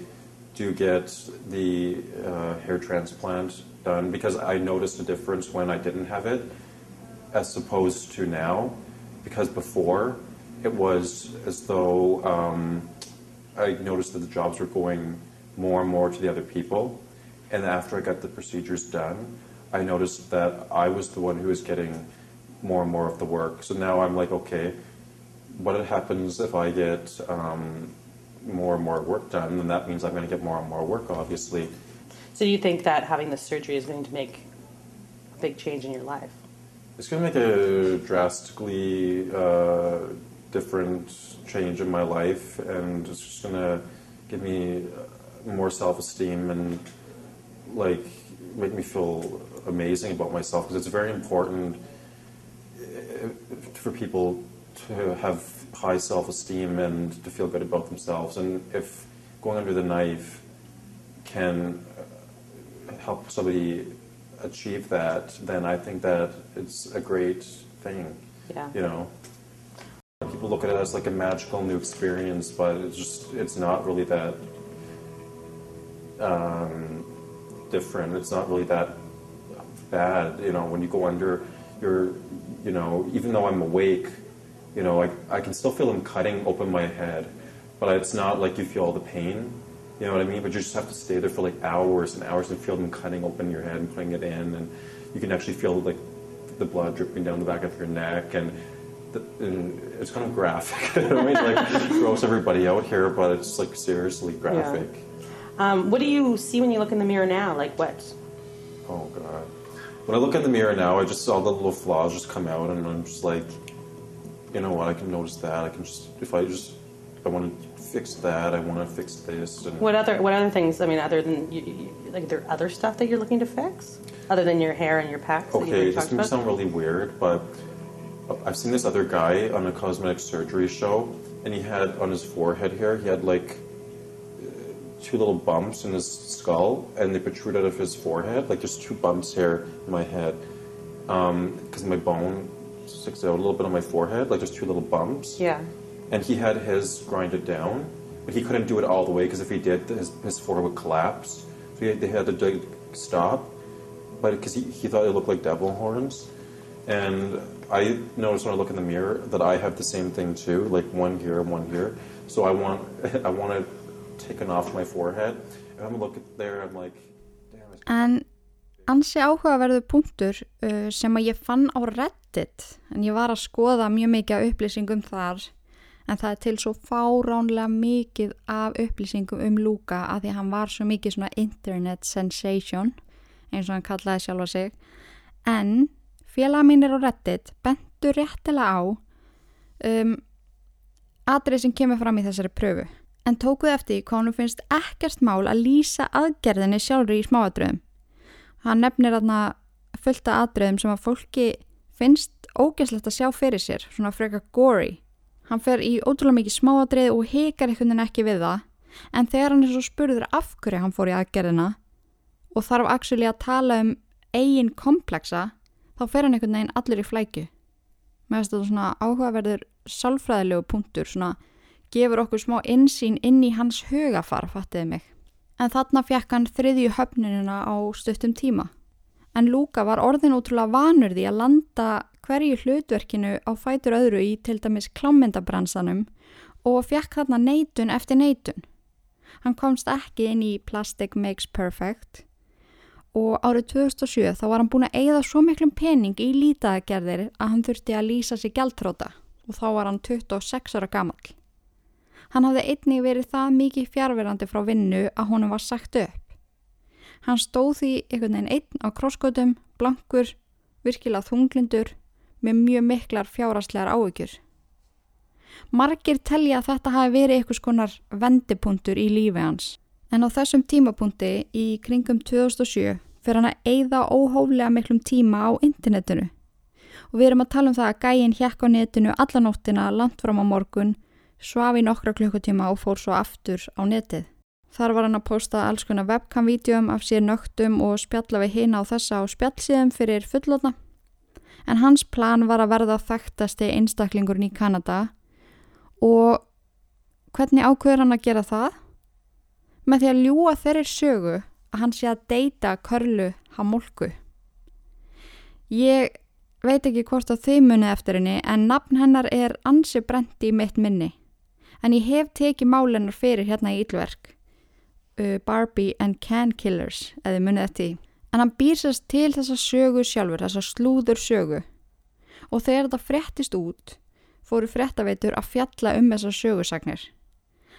do get the uh, hair transplant done because I noticed a difference when I didn't have it as opposed to now. Because before it was as though um, I noticed that the jobs were going more and more to the other people. And after I got the procedures done, I noticed that I was the one who was getting more and more of the work. So now I'm like, okay, what happens if I get um, more and more work done? Then that means I'm going to get more and more work, obviously. So do you think that having the surgery is going to make a big change in your life? It's going to make a drastically uh, different change in my life, and it's just going to give me more self-esteem and like make me feel amazing about myself because it's very important for people to have high self-esteem and to feel good about themselves. And if going under the knife can uh, help somebody achieve that, then I think that it's a great thing. Yeah. You know, people look at it as like a magical new experience, but it's just it's not really that um, different. It's not really that bad. You know, when you go under, you're, you know, even though I'm awake, you know, I, I can still feel them cutting open my head, but it's not like you feel all the pain. You know what I mean? But you just have to stay there for like hours and hours and feel them cutting open your head and putting it in, and you can actually feel like the blood dripping down the back of your neck, and, the, and it's kind of graphic. I mean like gross everybody out here, but it's like seriously graphic. Um, what do you see when you look in the mirror now? Like what? Oh god. When I look in the mirror now, I just saw the little flaws just come out, and I'm just like, you know what? I can notice that. I can just if I just I want to fix that. I want to fix this. And What other what other things? I mean, other than you, you, like, there other stuff that you're looking to fix, other than your hair and your packs. Okay, this may sound really weird, but I've seen this other guy on a cosmetic surgery show, and he had on his forehead here, he had like two little bumps in his skull, and they protrude out of his forehead, like there's two bumps here in my head, um, because my bone sticks out a little bit on my forehead, like there's two little bumps. Yeah. And he had his grinded down, but he couldn't do it all the way because if he did, his, his forehead would collapse. So he, they had to like, stop, but because he, he thought it looked like devil horns. And I noticed when I look in the mirror that I have the same thing too, like one here and one here. So I want I want to there, like, En ansi áhugaverðu punktur uh, sem að ég fann á Reddit en ég var að skoða mjög mikið upplýsingum þar en það er til svo fáránlega mikið af upplýsingum um Luka að því að hann var svo mikið svona internet sensation eins og hann kallaði sjálfa sig. En félaga mínir á Reddit bentu réttilega á um, atrið sem kemur fram í þessari pröfu en tókuð eftir hvað hann finnst ekkert mál að lýsa aðgerðinni sjálfur í smáatröðum. Hann nefnir aðna fullta atriðum sem að fólki finnst ógæslegt að sjá fyrir sér, svona frekar gory. Hann fer í ótrúlega mikið smáatrið og hekar einhvern veginn ekki við það, en þegar hann er svo spurður af hverju hann fór í aðgerðina og þarf actually að tala um eigin komplexa, þá fer hann einhvern veginn allir í flækju. Mér finnst þetta svona áhugaverður sálfræðilegu punktur, svona gefur okkur smá insýn inn í hans hugafar, fattiði mig. En þarna fekk hann þriðju höfnunina á stuttum tíma. En Lúka var orðin ótrúlega vanur því að landa hverju hlutverkinu á fætur öðru í til dæmis klámyndabransanum og fekk þarna neitun eftir neitun. Hann komst ekki inn í Plastic Makes Perfect og árið 2007 þá var hann búin að eigða svo miklum pening í lítaðagerðir að hann þurfti að lýsa sig gæltróta og þá var hann 26 ára gammal. Hann hafði einnig verið það mikið fjárverandi frá vinnu að honum var sagt upp. Hann stóð því einhvern veginn einn á krossgötum, blankur, virkilega þunglindur með mjög miklar fjáraslegar áökjur. Margir telja að þetta hafi verið einhvers konar vendipunktur í lífi hans. En á þessum tímapunkti í kringum 2007 fyrir hann að eigða óhóflega miklum tíma á internetinu. Og við erum að tala um það að gægin hjekk á netinu allanóttina langt fram á morgun, svaf í nokkra klukkutíma og fór svo aftur á netið. Þar var hann að posta alls konar webcam-vídeum af sér nögtum og spjalla við hina á þessa á spjallsíðum fyrir fullotna. En hans plan var að verða þekktasti einstaklingurinn í Kanada og hvernig ákveður hann að gera það? Með því að ljúa þeirri sögu að hann sé að deyta körlu hamolku. Ég veit ekki hvort á þau muni eftir henni en nafn hennar er ansi brendi í mitt minni. En ég hef tekið málennar fyrir hérna í Ílverk uh, Barbie and Can Killers eða munið eftir því. En hann býrsast til þessa sögu sjálfur, þessa slúður sögu og þegar þetta frettist út fóru frettaveitur að fjalla um þessar sögusagnir.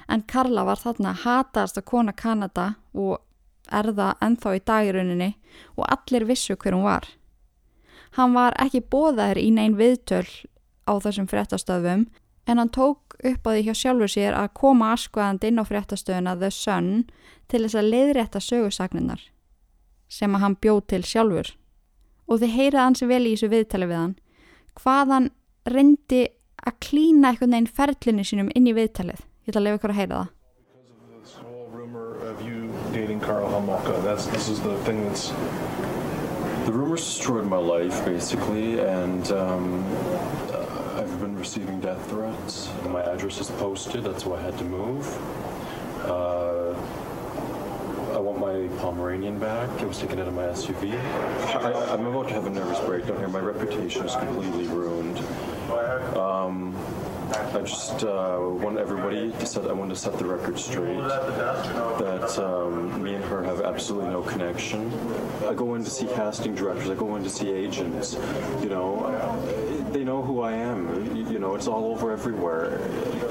En Karla var þarna hataðast að kona Kanada og erða ennþá í dagiruninni og allir vissu hver hún var. Hann var ekki bóðaður í neyn viðtöl á þessum frettastöðum en hann tók upp á því hjá sjálfur sér að koma askvaðand inn á fréttastöðuna The Sun til þess að leiðrétta sögursagninnar sem að hann bjóð til sjálfur. Og þið heyrið hans vel í þessu viðtali við hann hvað hann reyndi að klína einhvern veginn ferlinni sínum inn í viðtalið. Ég ætla að lefa ykkur að heyra það. Carl Hamolka, that's this is the thing that's The rumors destroyed my life, basically, and um, I've been receiving death threats. My address is posted, that's why I had to move. Uh, I want my Pomeranian back. It was taken out of my SUV. I, I'm about to have a nervous breakdown here. My reputation is completely ruined. Um, I just uh, want everybody to set. I want to set the record straight that um, me and her have absolutely no connection. I go in to see casting directors. I go in to see agents. You know, they know who I am. You, you know, it's all over everywhere.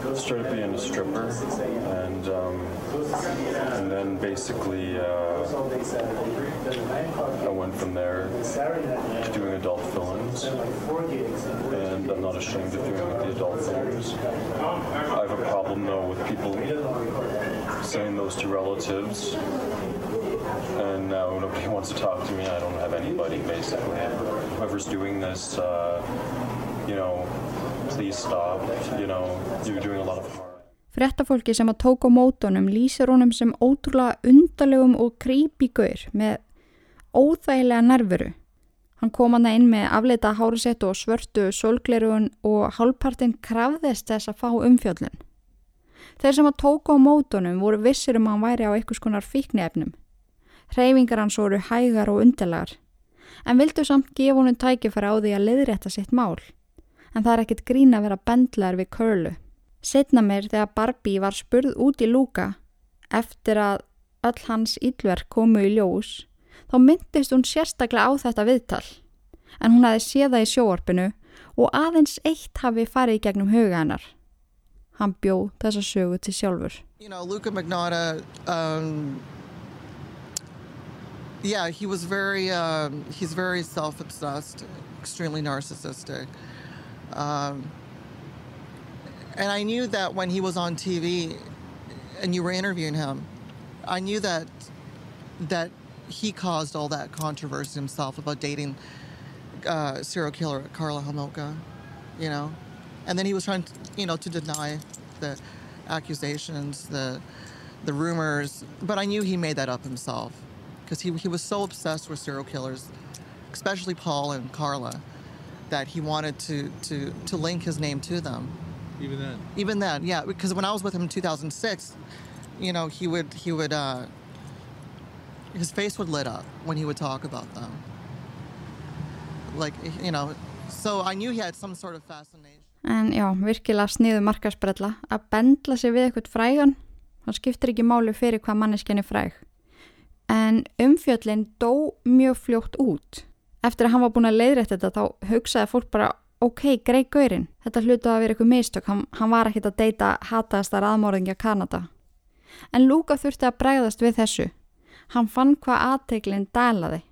I started being a stripper, and um, and then basically uh, I went from there to doing adult films, and I'm not ashamed of doing the adult films. I have a problem though with people saying those to relatives, and now nobody wants to talk to me. I don't have anybody basically. Whoever's doing this, uh, you know, please stop. You know, you're doing a lot of harm. Frettafólki sem að tók á mótonum lýsir honum sem ótrúlega undarlegum og creepy gaur með óþægilega nervuru. Hann kom hann inn með afleita hárisett og svörtu solglerugun og hálfpartinn krafðist þess að fá umfjöllun. Þeir sem að tók á mótonum voru vissir um að hann væri á einhvers konar fíknefnum. Hreyfingar hans voru hægar og undarlegar, en vildu samt gefa honum tækifæri á því að leiðrétta sitt mál. En það er ekkit grín að vera bendlar við curlu. Setna mér þegar Barbie var spurð út í lúka eftir að öll hans ílverk komu í ljós þá myndist hún sérstaklega á þetta viðtal en hún hafi séð það í sjóorpinu og aðeins eitt hafi farið gegnum huga hennar. Hann bjó þessa sögu til sjálfur. You know, Luca Magnotta, um, yeah, he was very, um, he's very self-obsessed, extremely narcissistic. Um, and I knew that when he was on TV and you were interviewing him, I knew that that he caused all that controversy himself about dating uh, serial killer Carla Homolka, you know, and then he was trying, to, you know, to deny the accusations, the the rumors. But I knew he made that up himself because he he was so obsessed with serial killers, especially Paul and Carla, that he wanted to to to link his name to them. even then. Even then, yeah, because when I was with him in 2006, you know, he would he would uh, his face would lit up when he would talk about them. Like you know, So I knew he had some sort of fascination. En já, virkilega sniðu markasbrella að bendla sig við eitthvað frægan. Það skiptir ekki máli fyrir hvað manneskenni fræg. En umfjöllin dó mjög fljótt út. Eftir að hann var búin að leiðrætt þetta þá hugsaði fólk bara ok, grei gaurinn. Þetta hlutu að vera eitthvað mistök. Hann, hann var ekkit að deyta hataðastar aðmórðingja Kanada. En Lúka þurfti að bregðast við þessu. Hann fann hvað aðteglinn dælaði.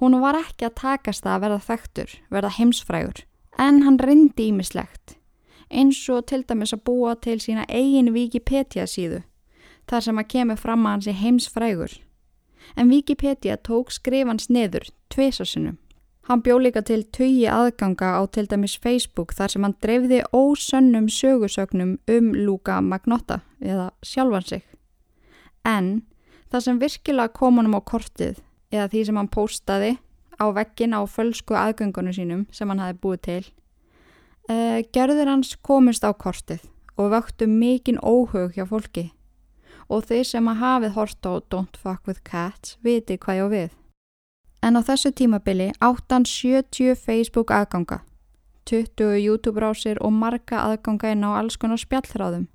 Hún var ekki að takast það að verða þektur, verða heimsfrægur. En hann reyndi ímislegt. Eins og til dæmis að búa til sína eigin Wikipedia síðu. Þar sem að kemur fram að hans í heimsfrægur. En Wikipedia tók skrifans niður tvisasunum. Hann bjó líka til tugi aðganga á til dæmis Facebook þar sem hann dreifði ósönnum sögursögnum um Luka Magnotta eða sjálfan sig. En það sem virkilega kom honum á kortið eða því sem hann póstaði á veggin á fölsku aðgöngunum sínum sem hann hafi búið til, uh, gerður hans komist á kortið og vöktu mikinn óhug hjá fólki og þeir sem að hafið hort á Don't Fuck With Cats viti hvað ég á við. En á þessu tímabili átt hann 70 Facebook aðganga, 20 YouTube rásir og marga aðganga inn á alls konar spjallhráðum.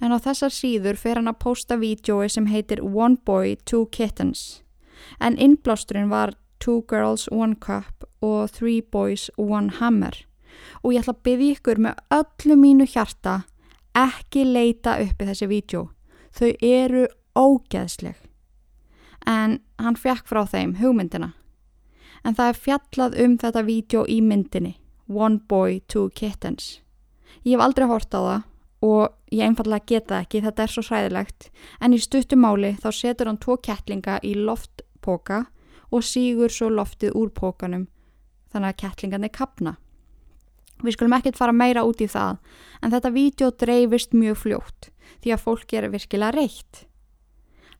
En á þessar síður fer hann að posta vídjói sem heitir One Boy, Two Kittens. En innblásturinn var Two Girls, One Cup og Three Boys, One Hammer. Og ég ætla að byggja ykkur með öllu mínu hjarta ekki leita uppi þessi vídjó. Þau eru ógeðsleg. En hann fekk frá þeim hugmyndina. En það er fjallað um þetta vídjó í myndinni. One Boy, Two Kittens. Ég hef aldrei hort á það og ég einfallega geta ekki, þetta er svo hræðilegt. En í stuttumáli þá setur hann tvo kettlinga í loftpoka og sígur svo loftið úr pókanum þannig að kettlingarnir kapna. Við skulum ekkert fara meira út í það en þetta vídeo dreifist mjög fljótt því að fólk er virkilega reitt.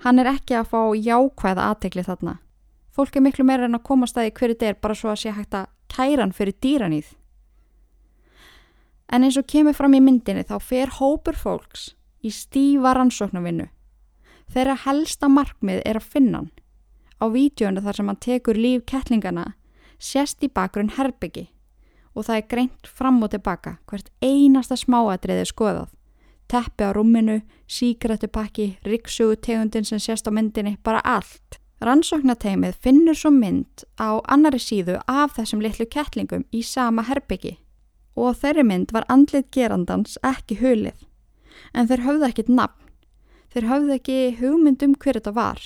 Hann er ekki að fá jákvæða aðtegli þarna. Fólk er miklu meira en að koma staði hverju þetta er bara svo að sé hægt að kæra hann fyrir dýranýð. En eins og kemur fram í myndinni þá fer hópur fólks í stífa rannsóknarvinnu. Þeirra helsta markmið er að finna hann. Á vídjónu þar sem hann tekur líf kettlingana sést í bakgrunn herbyggi og það er greint fram og tilbaka hvert einasta smáatriði skoðað. Teppi á rúminu, síkrættupakki, riksugu tegundin sem sést á myndinni, bara allt. Rannsóknateimið finnur svo mynd á annari síðu af þessum litlu kettlingum í sama herbyggi og þeirri mynd var andlit gerandans ekki hulið. En þeir höfðu ekkit nafn. Þeir höfðu ekki hugmynd um hver þetta var.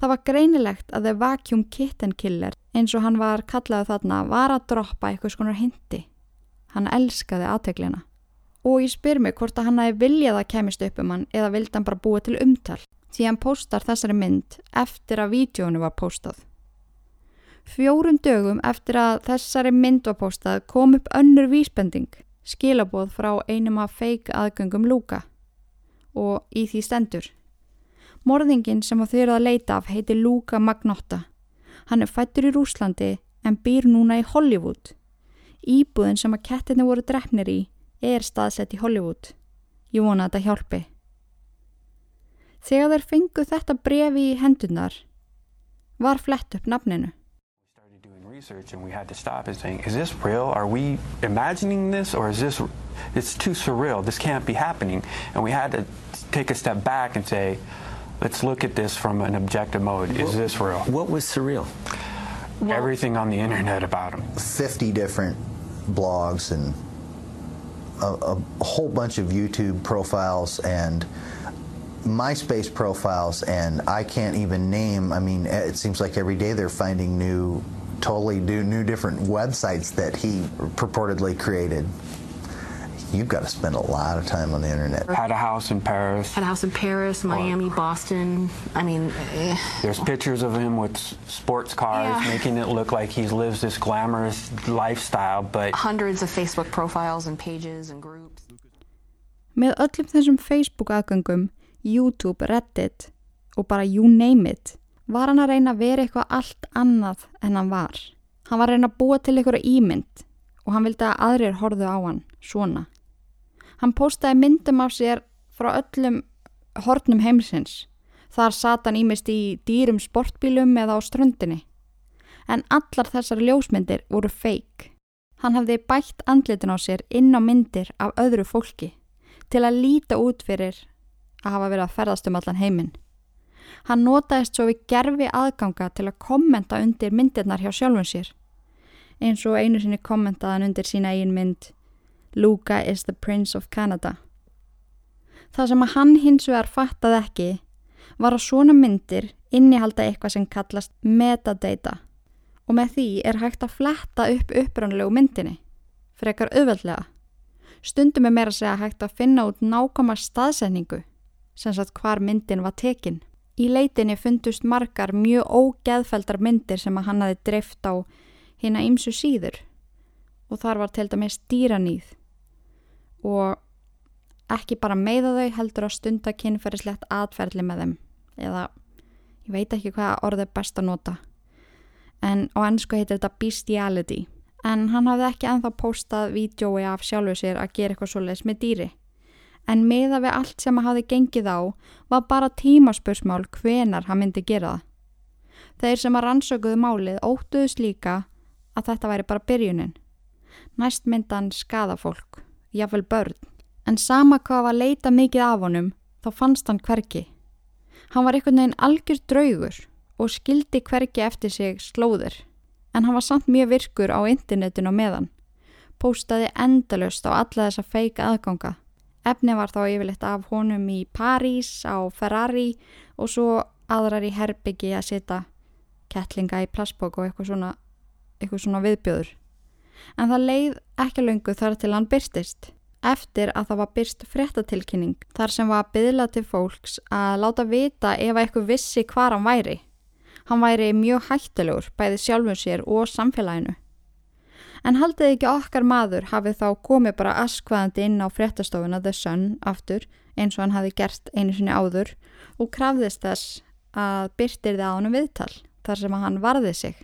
Það var greinilegt að The Vacuum Kitten Killer, eins og hann var kallaðu þarna, var að droppa eitthvað skonar hindi. Hann elskaði aðteglina. Og ég spyr mig hvort að hann hafi viljað að kemist upp um hann eða vildi hann bara búa til umtal. Því hann postar þessari mynd eftir að vídjónu var postað. Fjórum dögum eftir að þessari mynd var postað kom upp önnur vísbending, skilaboð frá einum af feik aðgöngum Lúka. Og í því stendur. Morðingin sem þau eru að leita af heiti Luka Magnotta. Hann er fættur í Rúslandi en býr núna í Hollywood. Íbúðin sem að kettinni voru drefnir í er staðsett í Hollywood. Ég vona að þetta hjálpi. Þegar þeir fengu þetta brefi í hendunar var flett upp nafninu. research and we had to stop and saying, is this real? Are we imagining this or is this, it's too surreal. This can't be happening. And we had to take a step back and say, let's look at this from an objective mode. Is this real? What was surreal? Everything on the internet about him. 50 different blogs and a, a whole bunch of YouTube profiles and MySpace profiles, and I can't even name. I mean, eh, it seems like every day they're finding new, totally new, new different websites that he purportedly created. You've got to spend a lot of time on the internet. Had a house in Paris. Had a house in Paris, Miami, Boston. I mean, eh. There's pictures of him with sports cars, Yeah. making it look like he lives this glamorous lifestyle, but hundreds of Facebook profiles and pages and groups. Með öllum þessum Facebook aðgöngum, YouTube, Reddit og bara you name it, var hann að reyna að vera eitthvað allt annað en hann var. Hann var að reyna að búa til eitthvað ímynd og hann vildi að aðrir horfðu á hann, svona. Hann postaði myndum af sér frá öllum hornum heimsins. Þar sat hann ímist í dýrum sportbílum eða á ströndinni. En allar þessar ljósmyndir voru feik. Hann hafði bætt andlitin á sér inn á myndir af öðru fólki til að líta út fyrir að hafa verið að ferðast um allan heiminn. Hann notaðist svo við gerfi aðganga til að kommenta undir myndirnar hjá sjálfum sér. Eins og einu sinni kommentaðan undir sína eigin mynd Luca is the Prince of Canada. Það sem að hann hins vegar fattaði ekki var að svona myndir innihalda eitthvað sem kallast metadata og með því er hægt að fletta upp upprannlegu myndinni, frekar auðveldlega. Stundum er meira að segja hægt að finna út nákvæma staðsendingu, sem sagt hvar myndin var tekin. Í leitinni fundust margar mjög ógeðfeldar myndir sem að hann hafi dreift á hérna ýmsu síður og þar var til dæmis dýranýð og ekki bara meiða þau heldur að stunda kynferðislegt atferðli með þeim. Eða ég veit ekki hvað orðið er best að nota. En á ennsku heitir þetta bestiality. En hann hafði ekki enþá postað vídjói af sjálfu sér að gera eitthvað svoleiðis með dýri. En meða við allt sem hafði gengið á var bara tímaspursmál hvenar hann myndi gera það. Þeir sem að rannsökuðu málið óttuðus líka að þetta væri bara byrjunin. Næst myndan skada fólk, jáfnvel börn, en sama hvað var leita mikið af honum þá fannst hann hverki. Hann var einhvern veginn algjör draugur og skildi hverki eftir sig slóður, en hann var samt mjög virkur á internetinu meðan. Póstaði endalust á alla þessa feika aðganga. Efni var þá yfirleitt af honum í París, á Ferrari og svo aðrar í Herbyggi að setja kettlinga í plastbók og eitthvað svona, eitthvað svona viðbjöður. En það leið ekki löngu þar til hann byrstist. Eftir að það var byrst fréttatilkynning þar sem var byðla til fólks að láta vita ef eitthvað vissi hvar hann væri. Hann væri mjög hættilegur bæði sjálfum sér og samfélaginu. En haldið ekki okkar maður hafið þá komið bara askvaðandi inn á fréttastofuna The Sun aftur eins og hann hafi gert einu sinni áður og krafðist þess að byrtir þið á hann viðtal þar sem hann varði sig.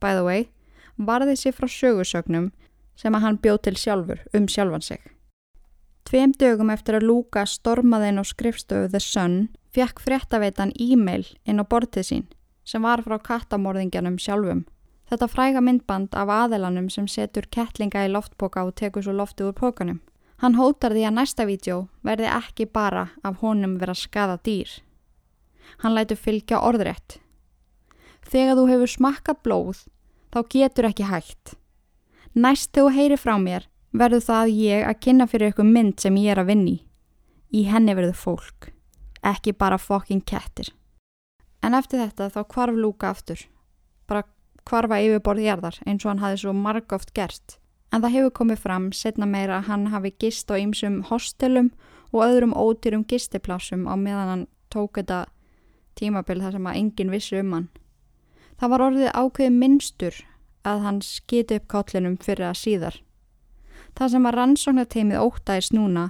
By the way, varði sig frá sögursögnum sem að hann bjóð til sjálfur um sjálfan sig. Tveim dögum eftir að Luka stormaði inn á skrifstöfu The Sun fekk fréttaveitan e-mail inn á bortið sín sem var frá kattamorðingjanum sjálfum. Þetta fræga myndband af aðelanum sem setur kettlinga í loftpoka og tekur svo loftið úr pokanum. Hann hótar því að næsta vídeo verði ekki bara af honum vera skada dýr. Hann lætur fylgja orðrétt. Þegar þú hefur smakka blóð, þá getur ekki hægt. Næst þegar þú heyri frá mér, verður það ég að kynna fyrir ykkur mynd sem ég er að vinni. Í henni verður fólk, ekki bara fokking kettir. En eftir þetta þá kvarf Lúka aftur. Bara kvarfa yfirborðjarðar eins og hann hafi svo margóft gert. En það hefur komið fram setna meira að hann hafi gist á ýmsum hostelum og öðrum ódýrum gistiplásum á meðan hann tók þetta tímabil þar sem að enginn vissi um hann. Það var orðið ákveði minnstur að hann skiti upp kállinum fyrir að síðar. Það sem að rannsóknarteimið óttæðis núna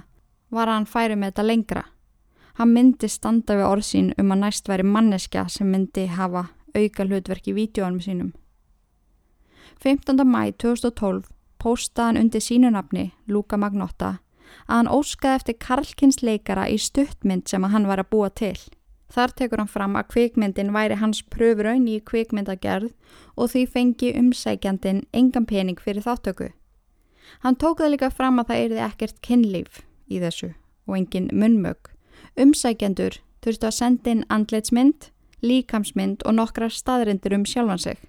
var að hann færi með þetta lengra. Hann myndi standa við orðsín um að næst væri manneskja sem myndi hafa auka hlutverk í vídjóanum sínum. 15. mæ 2012 postaði hann undir sínunafni, Luka Magnotta, að hann óskaði eftir Karlkins leikara í stuttmynd sem að hann var að búa til. Þar tekur hann fram að kvikmyndin væri hans pröfraun í kvikmyndagerð og því fengi umsækjandin engan pening fyrir þáttöku. Hann tók það líka fram að það erði ekkert kynlíf í þessu og engin munmög. Umsækjandur þurftu að senda inn andleitsmynd, líkamsmynd og nokkrar staðrindur um sjálfan sig.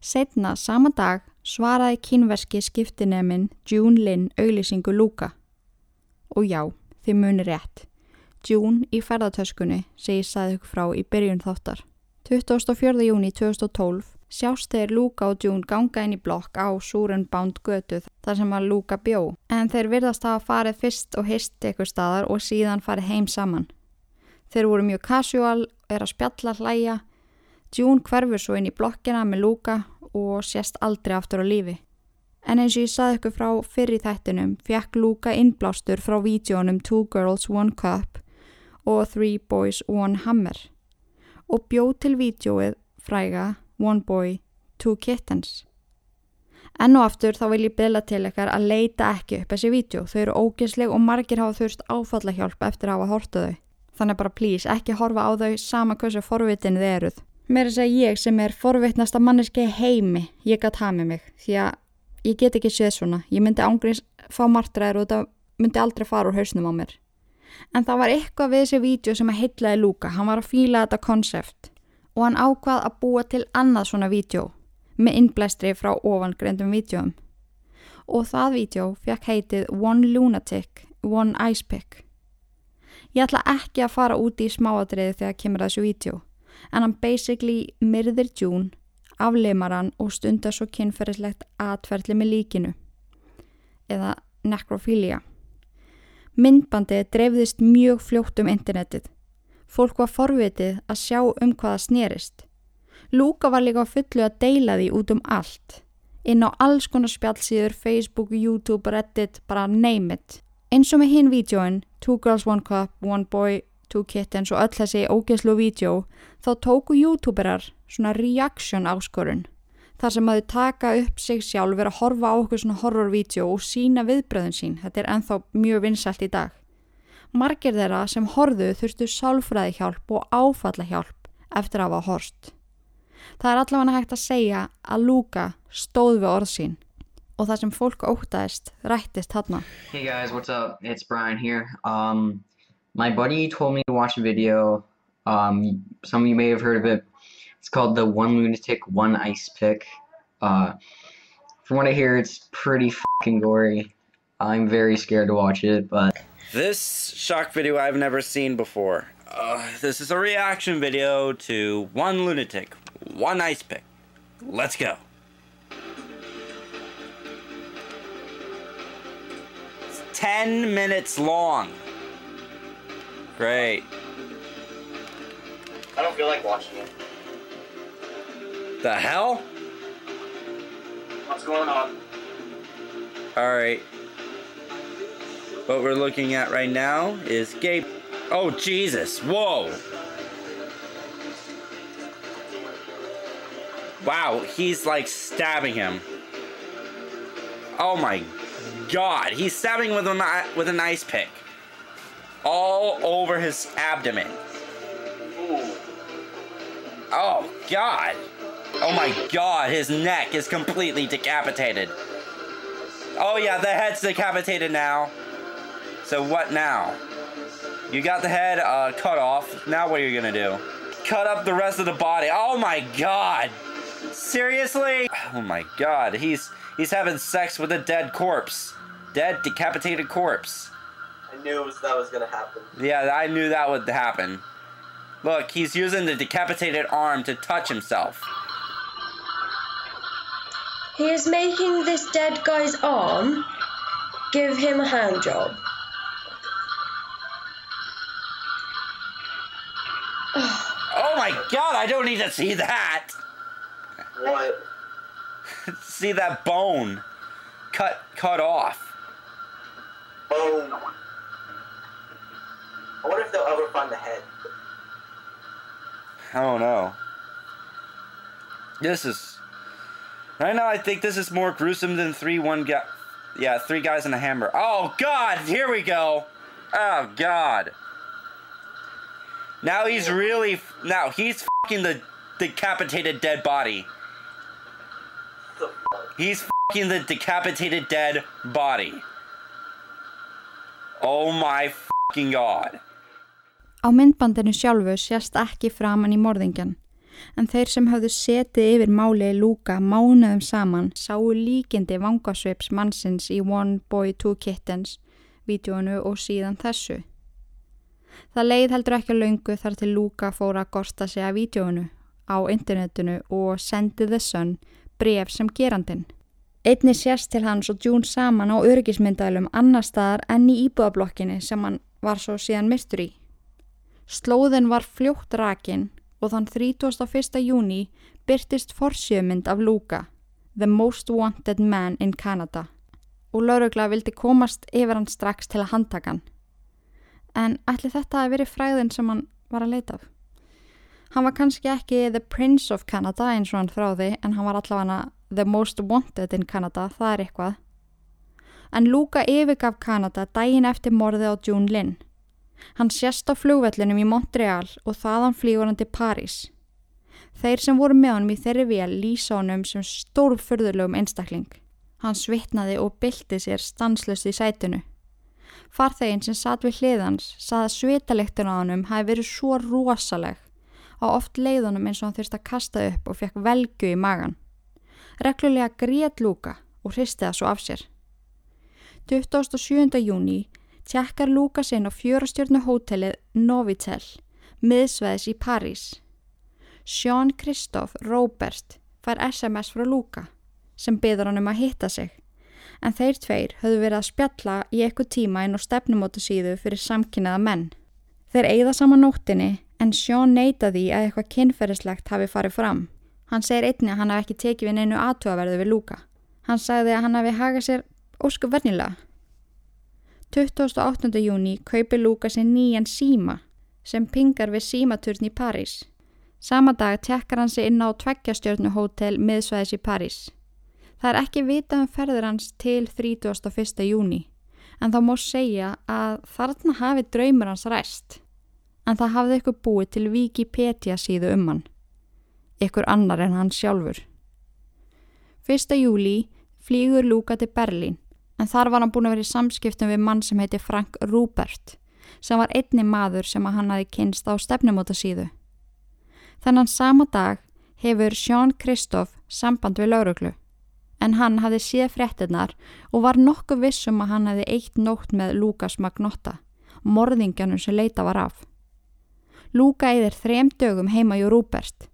Setna sama dag svaraði kínverski skiptineminn June Lin auðlýsingu Luka. Og já, þið munir rétt. June í ferðartöskunni segi saði ykkur frá í byrjun þáttar. 24. júni 2012 sjást þeir Luka og June ganga inn í blokk á Súrenbánd götuð þar sem að Luka bjó. En þeir virðast hafa farið fyrst og hist ykkur staðar og síðan farið heim saman. Þeir voru mjög casual, er að spjalla hlæja. June hverfur svo inn í blokkina með Luka og sést aldrei aftur á lífi. En eins og ég saði ykkur frá fyrir þættinum fekk Luka innblástur frá vídjónum Two Girls One Cup og Three Boys One Hammer og bjóð til vídjóið fræga One Boy, Two Kittens. Enn og aftur þá vil ég byrja til ykkar að leita ekki upp þessi vídjó. Þau eru ógeðsleg og margir hafa þurft áfallahjálp eftir að hafa hortu þau. Þannig bara please ekki horfa á þau sama hversu forvitin þið eruð. Mér er að segja ég sem er forveitnasta manneski heimi, ég gæt hafið mig því að ég get ekki séð svona. Ég myndi ángriðs fá martræður og þetta myndi aldrei fara úr hausnum á mér. En það var eitthvað við þessi vídeo sem að heitlaði Lúka, hann var að fíla þetta konsept og hann ákvað að búa til annað svona vídeo með innblæstri frá ofangreindum vídeoum. Og það vídeo fekk heitið One Lunatic, One Ice Pick. Ég ætla ekki að fara úti í smáadriði þegar kemur þessu vídeo en hann basically myrðir June, afleimar hann og stundar svo kynferðislegt atferðli með líkinu eða necrophilia. Myndbandið dreifðist mjög fljótt um internetið. Fólk var forvitið að sjá um hvaða snerist. Lúka var líka fullu að deila því út um allt. Inn á alls konar spjallsíður, Facebook, YouTube, Reddit, bara name it. Eins og með hinn vídjóin, Two Girls One Cup, One Boy, Two Kittens og öll þessi ógeðslu vídjó, þá tóku YouTuberar svona reaction áskorun. Þar sem að þau taka upp sig sjálf, vera að horfa á okkur svona horrorvídeó og sína viðbröðun sín. Þetta er enþá mjög vinsalt í dag. Margir þeirra sem horðu þurftu sálfræði hjálp og áfalla hjálp eftir að hafa horst. Það er allavega hægt að segja að Luka stóð við orð sín og það sem fólk ótaðist rættist hann. Hey guys, what's up? It's Brian here. Um, my buddy told me to watch a video. Um, some of you may have heard of it. It's called the One Lunatic, One Ice Pick. Uh, from what I hear, it's pretty fucking gory. I'm very scared to watch it, but. This shock video I've never seen before. Uh, this is a reaction video to One Lunatic, One Ice Pick. Let's go. It's 10 minutes long. Great. I don't feel like watching it. The hell? What's going on? Alright. What we're looking at right now is Gabe. Oh, Jesus. Whoa. Wow, he's like stabbing him. Oh my god, he's stabbing with an, with an ice pick. All over his abdomen. Oh god. Oh my god, his neck is completely decapitated. Oh yeah, the head's decapitated now. So what now? You got the head uh, cut off. Now what are you gonna do? Cut up the rest of the body. Oh my god. Seriously? Oh my god, he's he's having sex with a dead corpse. Dead decapitated corpse. I knew was, that was gonna happen. Yeah, I knew that would happen. Look, he's using the decapitated arm to touch himself. He is making this dead guy's arm give him a hand job. Oh, oh my god, I don't need to see that! What? see that bone cut cut off. Bone. I wonder if they'll ever find the head. I don't know. This is right now. I think this is more gruesome than three one guy. Yeah, three guys in a hammer. Oh God! Here we go. Oh God. Now he's really now he's fucking the decapitated dead body. He's fucking the decapitated dead body. Oh my fucking god. Á myndbandinu sjálfu sést ekki framann í morðingjan, en þeir sem hafðu setið yfir máli Lúka mánuðum saman sáu líkindi vangasveips mannsins í One Boy Two Kittens, vídjónu og síðan þessu. Það leið heldur ekki að laungu þar til Lúka fóra að gorsta sig að vídjónu á internetinu og sendi Sun bref sem gerandin. Einni sést til hans og June saman á örgismyndælum annar staðar enn í íbúðablokkinni sem hann var svo síðan myrtur í. Slóðin var fljótt rakin og þann 31. júni byrtist forsjömynd af Luka, The Most Wanted Man in Canada og laurugla vildi komast yfir hann strax til að handtaka hann. En ætli þetta að veri fræðin sem hann var að leita af? Hann var kannski ekki The Prince of Canada eins og hann þráði en hann var allavega The Most Wanted in Canada, það er eitthvað. En Luka yfirgaf Canada daginn eftir morðið á June Lynn. Hann sést á flugvellinum í Montreal og þaðan flýgur hann til París. Þeir sem voru með honum í þeirri vél lýsa honum sem stórfurðulegum einstakling. Hann svitnaði og bylti sér stanslust í sætunu. Farþeginn sem satt við hliðans sað að svitalektun á honum hafi verið svo rosaleg á oft leiðunum eins og hann þurfti að kasta upp og fekk velgu í magan. Reglulega grét Lúka og hristi það svo af sér. 27. júni tjekkar Lukas inn á fjórastjörnu hótelið Novitel, miðsveðis í París. Sean Kristoff Robert fær SMS frá Luka sem byður hann um að hitta sig en þeir tveir höfðu verið að spjalla í eitthvað tíma inn á stefnumótu síðu fyrir samkynnaða menn. Þeir eigða saman nóttinni en Sean neyta því að eitthvað kynferðislegt hafi farið fram. Hann segir einni að hann hafi ekki tekið við neinu aðtöðaverðu við Luka. Hann sagði að hann hafi hagað sér ósku vernilega. 28. júni kaupi Luka sér nýjan síma sem pingar við símaturn í París. Sama dag tekkar hann sig inn á tveggjastjörnu hótel miðsvæðis í París. Það er ekki vitað um ferður hans til 31. júni en þá mór segja að þarna hafi draumur hans ræst en það hafði ykkur búið til Wikipedia síðu um hann. Ykkur annar en hann sjálfur. 1. júli flýgur Luka til Berlín en þar var hann búin að vera í samskiptum við mann sem heiti Frank Rupert sem var einni maður sem að hann hafi kynst á stefnumóta síðu. Þennan sama dag hefur Sean Kristoff samband við lauruglu en hann hafi séð fréttinnar og var nokkuð vissum að hann hafi eitt nótt með Lukas Magnotta, morðingjanum sem leita var af. Luka eðir þrem dögum heima hjá Rupert.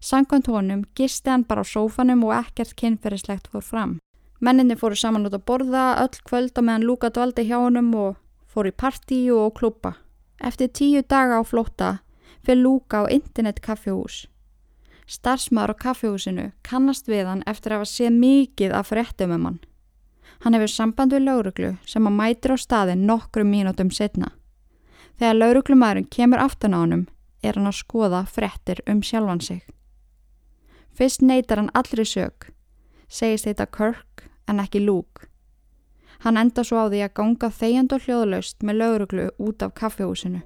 Sankant honum gisti hann bara á sófanum og ekkert kynferðislegt fór fram. Menninni fóru saman út að borða öll kvölda meðan Luka dvaldi hjá honum og fór í partíu og klúpa. Eftir tíu daga á flótta fyrir Luka á internet kaffihús. Starsmaður á kaffihúsinu kannast við hann eftir að hafa séð mikið af fréttum um hann. Hann hefur samband við lauruglu sem að mætir á staðin nokkrum mínútum setna. Þegar lauruglumæðurinn kemur aftan á honum er hann að skoða fréttir um sjálfan sig. Fyrst neytar hann allri sög segist þetta Kirk en ekki Luke. Hann enda svo á því að ganga þegjand og hljóðlaust með lauruglu út af kaffehúsinu.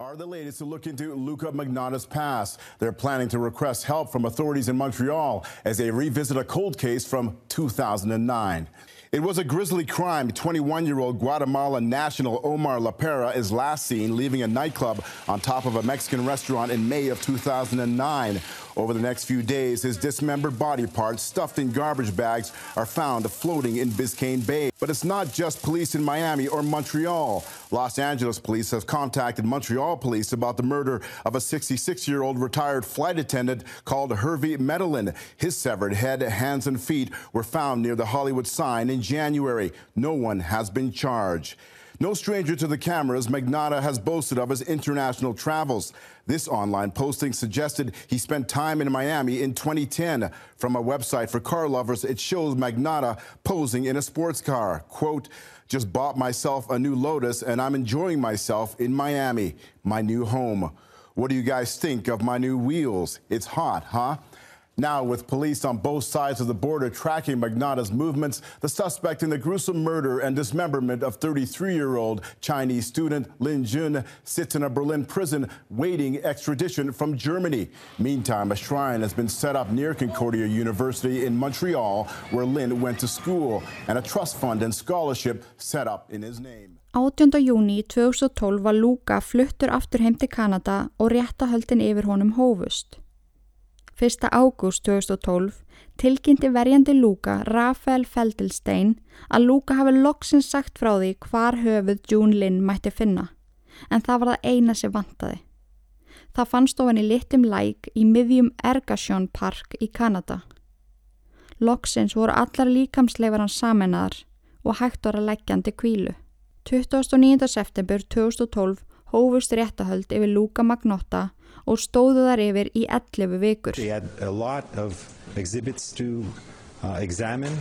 are the latest to look into Luca Magnotta's past. They're planning to request help from authorities in Montreal as they revisit a cold case from 2009. It was a grisly crime. 21 year old Guatemala national Omar Lapera is last seen leaving a nightclub on top of a Mexican restaurant in May of 2009. Over the next few days, his dismembered body parts stuffed in garbage bags are found floating in Biscayne Bay. But it's not just police in Miami or Montreal. Los Angeles police have contacted Montreal police about the murder of a 66 year old retired flight attendant called Hervey Medellin. His severed head, hands, and feet were found near the Hollywood sign in January. No one has been charged. No stranger to the cameras, Magnotta has boasted of his international travels. This online posting suggested he spent time in Miami in 2010. From a website for car lovers, it shows Magnotta posing in a sports car. Quote, just bought myself a new Lotus and I'm enjoying myself in Miami, my new home. What do you guys think of my new wheels? It's hot, huh? Now, with police on both sides of the border tracking Magnotta's movements, the suspect in the gruesome murder and dismemberment of 33 year old Chinese student Lin Jun sits in a Berlin prison waiting extradition from Germany. Meantime, a shrine has been set up near Concordia University in Montreal, where Lin went to school, and a trust fund and scholarship set up in his name. 18. júni 2012 var Luka fluttur aftur heim til Kanada og réttahöldin yfir honum hófust. 1. ágúst 2012 tilkynnti verjandi Luka Rafael Feldelstein að Luka hafi loksins sagt frá því hvar höfuð June Lynn mætti finna, en það var það eina sem vantaði. Það fannst ofan í litum læk í miðjum Ergasjón Park í Kanada. Loksins voru allar líkamsleifar hans samenaðar og hægt voru að leggjandi kvílu. 29. september 2012 hófust réttahöld yfir Luka Magnotta og stóðu þar yfir í 11 vikur. They had a lot of exhibits to uh, examine.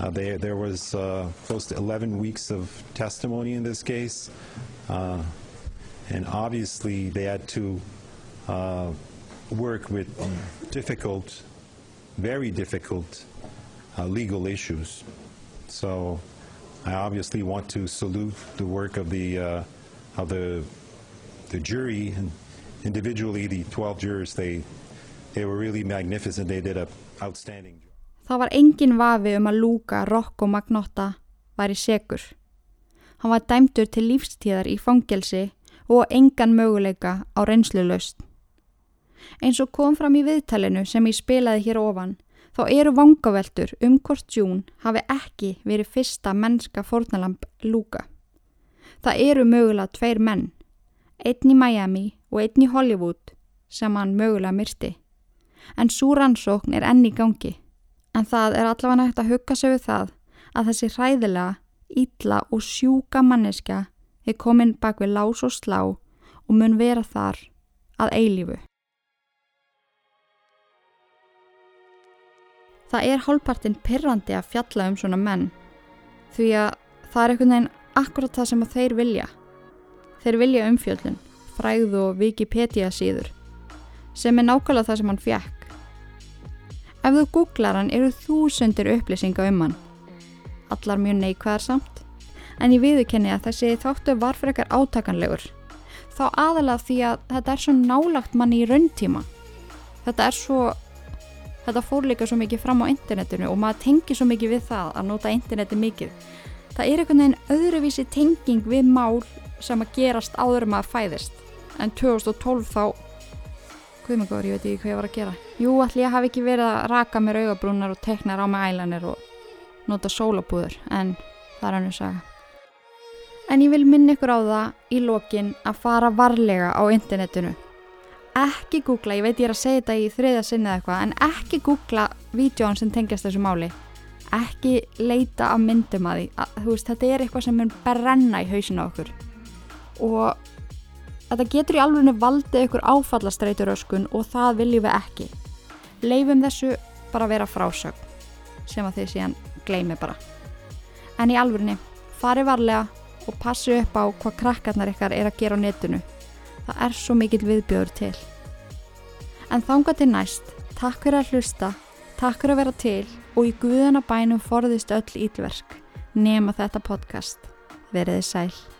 Uh, they, there was uh, close to 11 weeks of testimony in this case. Uh, and obviously they had to uh, work with difficult, very difficult uh, legal issues. So I obviously want to salute the work of the, of the, the jury and individually, the 12 jurors, they, they were really magnificent. They did a outstanding job. Það var engin vafi um að Luka Rocco Magnotta væri segur. Hann var dæmdur til lífstíðar í fangelsi og engan möguleika á reynslulaust. Eins og kom fram í viðtalinu sem ég spilaði hér ofan, þá eru vangaveltur um hvort June hafi ekki verið fyrsta mennska fornalamp Luka. Það eru mögulega tveir menn, einn í Miami og einn í Hollywood sem hann mögulega myrti. En svo rannsókn er enn í gangi. En það er allavega nægt að hugga sig við það að þessi hræðilega, ítla og sjúka manneska er komin bak við lás og slá og mun vera þar að eilífu. Það er hálfpartinn pirrandi að fjalla um svona menn því að það er einhvern veginn akkurat það sem þeir vilja. Þeir vilja umfjöldun, fræð og Wikipedia síður sem er nákvæmlega það sem hann fjekk. Ef þú googlar hann eru þúsundir upplýsinga um hann. Allar mjög neikvæðar samt en ég viðurkenni að þessi þáttu var fyrir ekkar átakanlegur. Þá aðalega því að þetta er svo nálagt manni í rauntíma. Þetta er svo, þetta fór líka svo mikið fram á internetinu og maður tengir svo mikið við það að nota interneti mikið. Það er einhvern veginn öðruvísi tenging við mál sem að gerast áður maður fæðist. En 2012 þá, góður, ég veit ekki hvað ég var að gera. Jú, allir ég hafi ekki verið að raka mér augabrúnar og tekna mig ælanir og nota sólabúður, en það er hann að sagja. En ég vil minna ykkur á það í lokin að fara varlega á internetinu. Ekki googla, ég veit ég er að segja þetta í þriðja sinni eða eitthvað, en ekki googla vídjón sem tengjast þessu máli. Ekki leita af myndum að því. Að, veist, þetta er eitthvað sem mun brenna í hausinu okkur. Og þetta getur í alveg valdið ykkur áfallastreituröskun og það viljum við ekki. Leifum þessu bara vera frásögn sem að þið síðan gleimi bara. En í alvegni, fari varlega og passu upp á hvað krakkarnar ykkar er að gera á netinu. Það er svo mikill viðbjöður til. En þánga til næst, takk fyrir að hlusta, takk fyrir að vera til og í guðana bænum forðist öll ílverk nema þetta podcast. Veriði sæl.